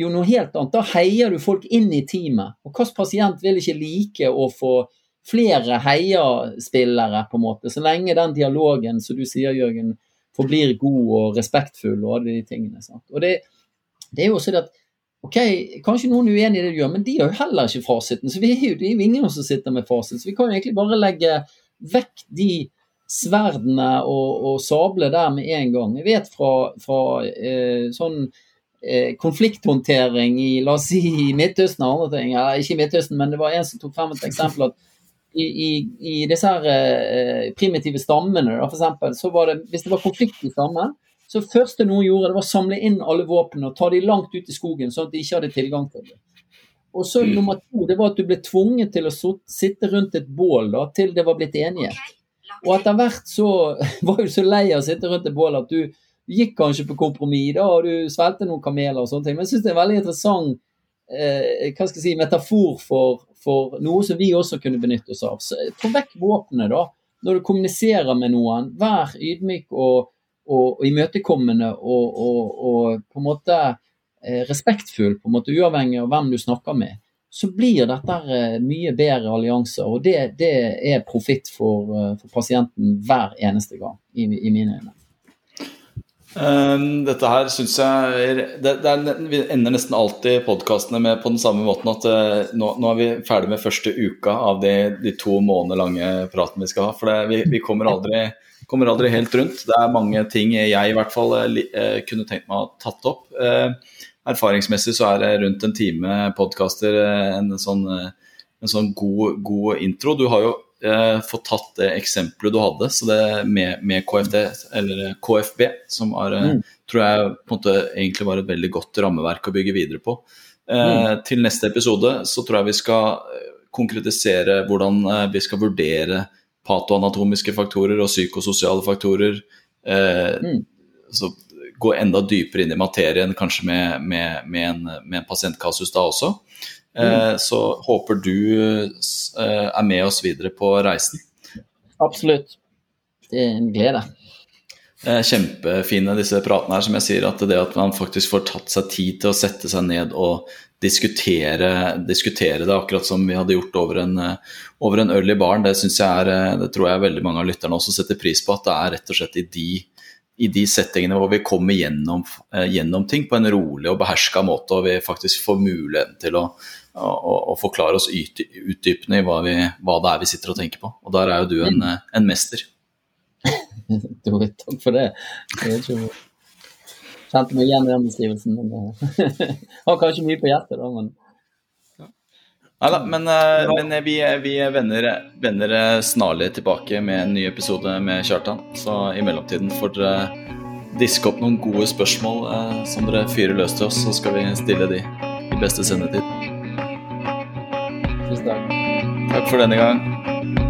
jo noe helt annet. Da heier du folk inn i teamet. Og hvilken pasient vil ikke like å få flere heiaspillere, på en måte, så lenge den dialogen som du sier, Jørgen, forblir god og respektfull og alle de tingene. Sant? Og det, det, er jo også det at Ok, Kanskje noen er uenig i det du gjør, men de har jo heller ikke fasiten. Så vi er jo, det er jo ingen som sitter med fasiten. Så vi kan jo egentlig bare legge vekk de sverdene og, og sablene der med en gang. Jeg vet fra, fra eh, sånn eh, konflikthåndtering i la oss si i Midtøsten og andre ting, eller ikke i Midtøsten, men det var en som tok frem et eksempel at i, i, i disse her eh, primitive stammene, da, for eksempel, så var det, hvis det var konflikt i stammen, så første noen gjorde, det var å samle inn alle våpnene og ta de langt ut i skogen, sånn at de ikke hadde tilgang til dem. Og så mm. nummer to, det var at du ble tvunget til å sitte rundt et bål da, til det var blitt enighet. Og etter hvert så var du så lei av å sitte rundt et bål at du gikk kanskje på kompromiss, da, og du svelgte noen kameler og sånne ting. Men jeg syns det er en veldig interessant eh, hva skal jeg si, metafor for, for, noe som vi også kunne benytte oss av. Så Få vekk våpenet, da. Når du kommuniserer med noen, vær ydmyk og, og, og imøtekommende og, og, på en måte Eh, respektfull, på en måte uavhengig av hvem du snakker med, så blir dette eh, mye bedre allianser. Og det, det er profitt for, eh, for, pasienten hver eneste gang, i, i mine øyne. Um, dette her syns jeg det, det er, Vi ender nesten alltid podkastene med på den samme måten at nå, nå, er vi ferdig med første uka av de, de to måneder lange praten vi skal ha. For det, vi, vi kommer, aldri, kommer, aldri, helt rundt. Det er mange ting jeg i hvert fall uh, kunne tenkt meg å ha tatt opp. Uh, erfaringsmessig så er det rundt en time podkaster eh, en sånn, eh, en sånn god, god, intro. Du har jo eh, fått tatt det eksempelet du hadde så det med, med KFD, eller KFB, som er, eh, mm. tror jeg på en måte egentlig var et veldig godt rammeverk å bygge videre på. Eh, mm. Til neste episode så tror jeg vi skal konkretisere hvordan vi skal vurdere patoanatomiske faktorer og psykososiale faktorer. Eh, mm. så gå enda dypere inn i materien, kanskje med, med, med, en, med en, pasientkasus da også. Eh, mm. Så håper du eh, er med oss videre på reisen. Absolutt. Det er en glede. Eh, kjempefine disse pratene her, som jeg sier. At det at man faktisk får tatt seg tid til å sette seg ned og diskutere, diskutere det, akkurat som vi hadde gjort over en, over en øl i baren, det, jeg er, det tror jeg veldig mange av lytterne også setter pris på. At det er rett og slett i de i de settingene hvor vi kommer gjennom, eh, gjennom, ting på en rolig og beherska måte, og vi faktisk får muligheten til å, å, å forklare oss utdypende i hva, vi, hva, det er vi sitter og tenker på. Og der er jo du en, mm. en mester. Takk for det. kjente meg igjen i den beskrivelsen. Uh, har kanskje mye på hjertet, da, men Nei da, men, uh, men vi, vi vender, vender, snarlig tilbake med en ny episode med Kjartan. Så i mellomtiden får dere diske opp noen gode spørsmål som dere fyrer løs til oss, så skal vi stille de i beste sendetid. tusen takk. Takk for denne gang.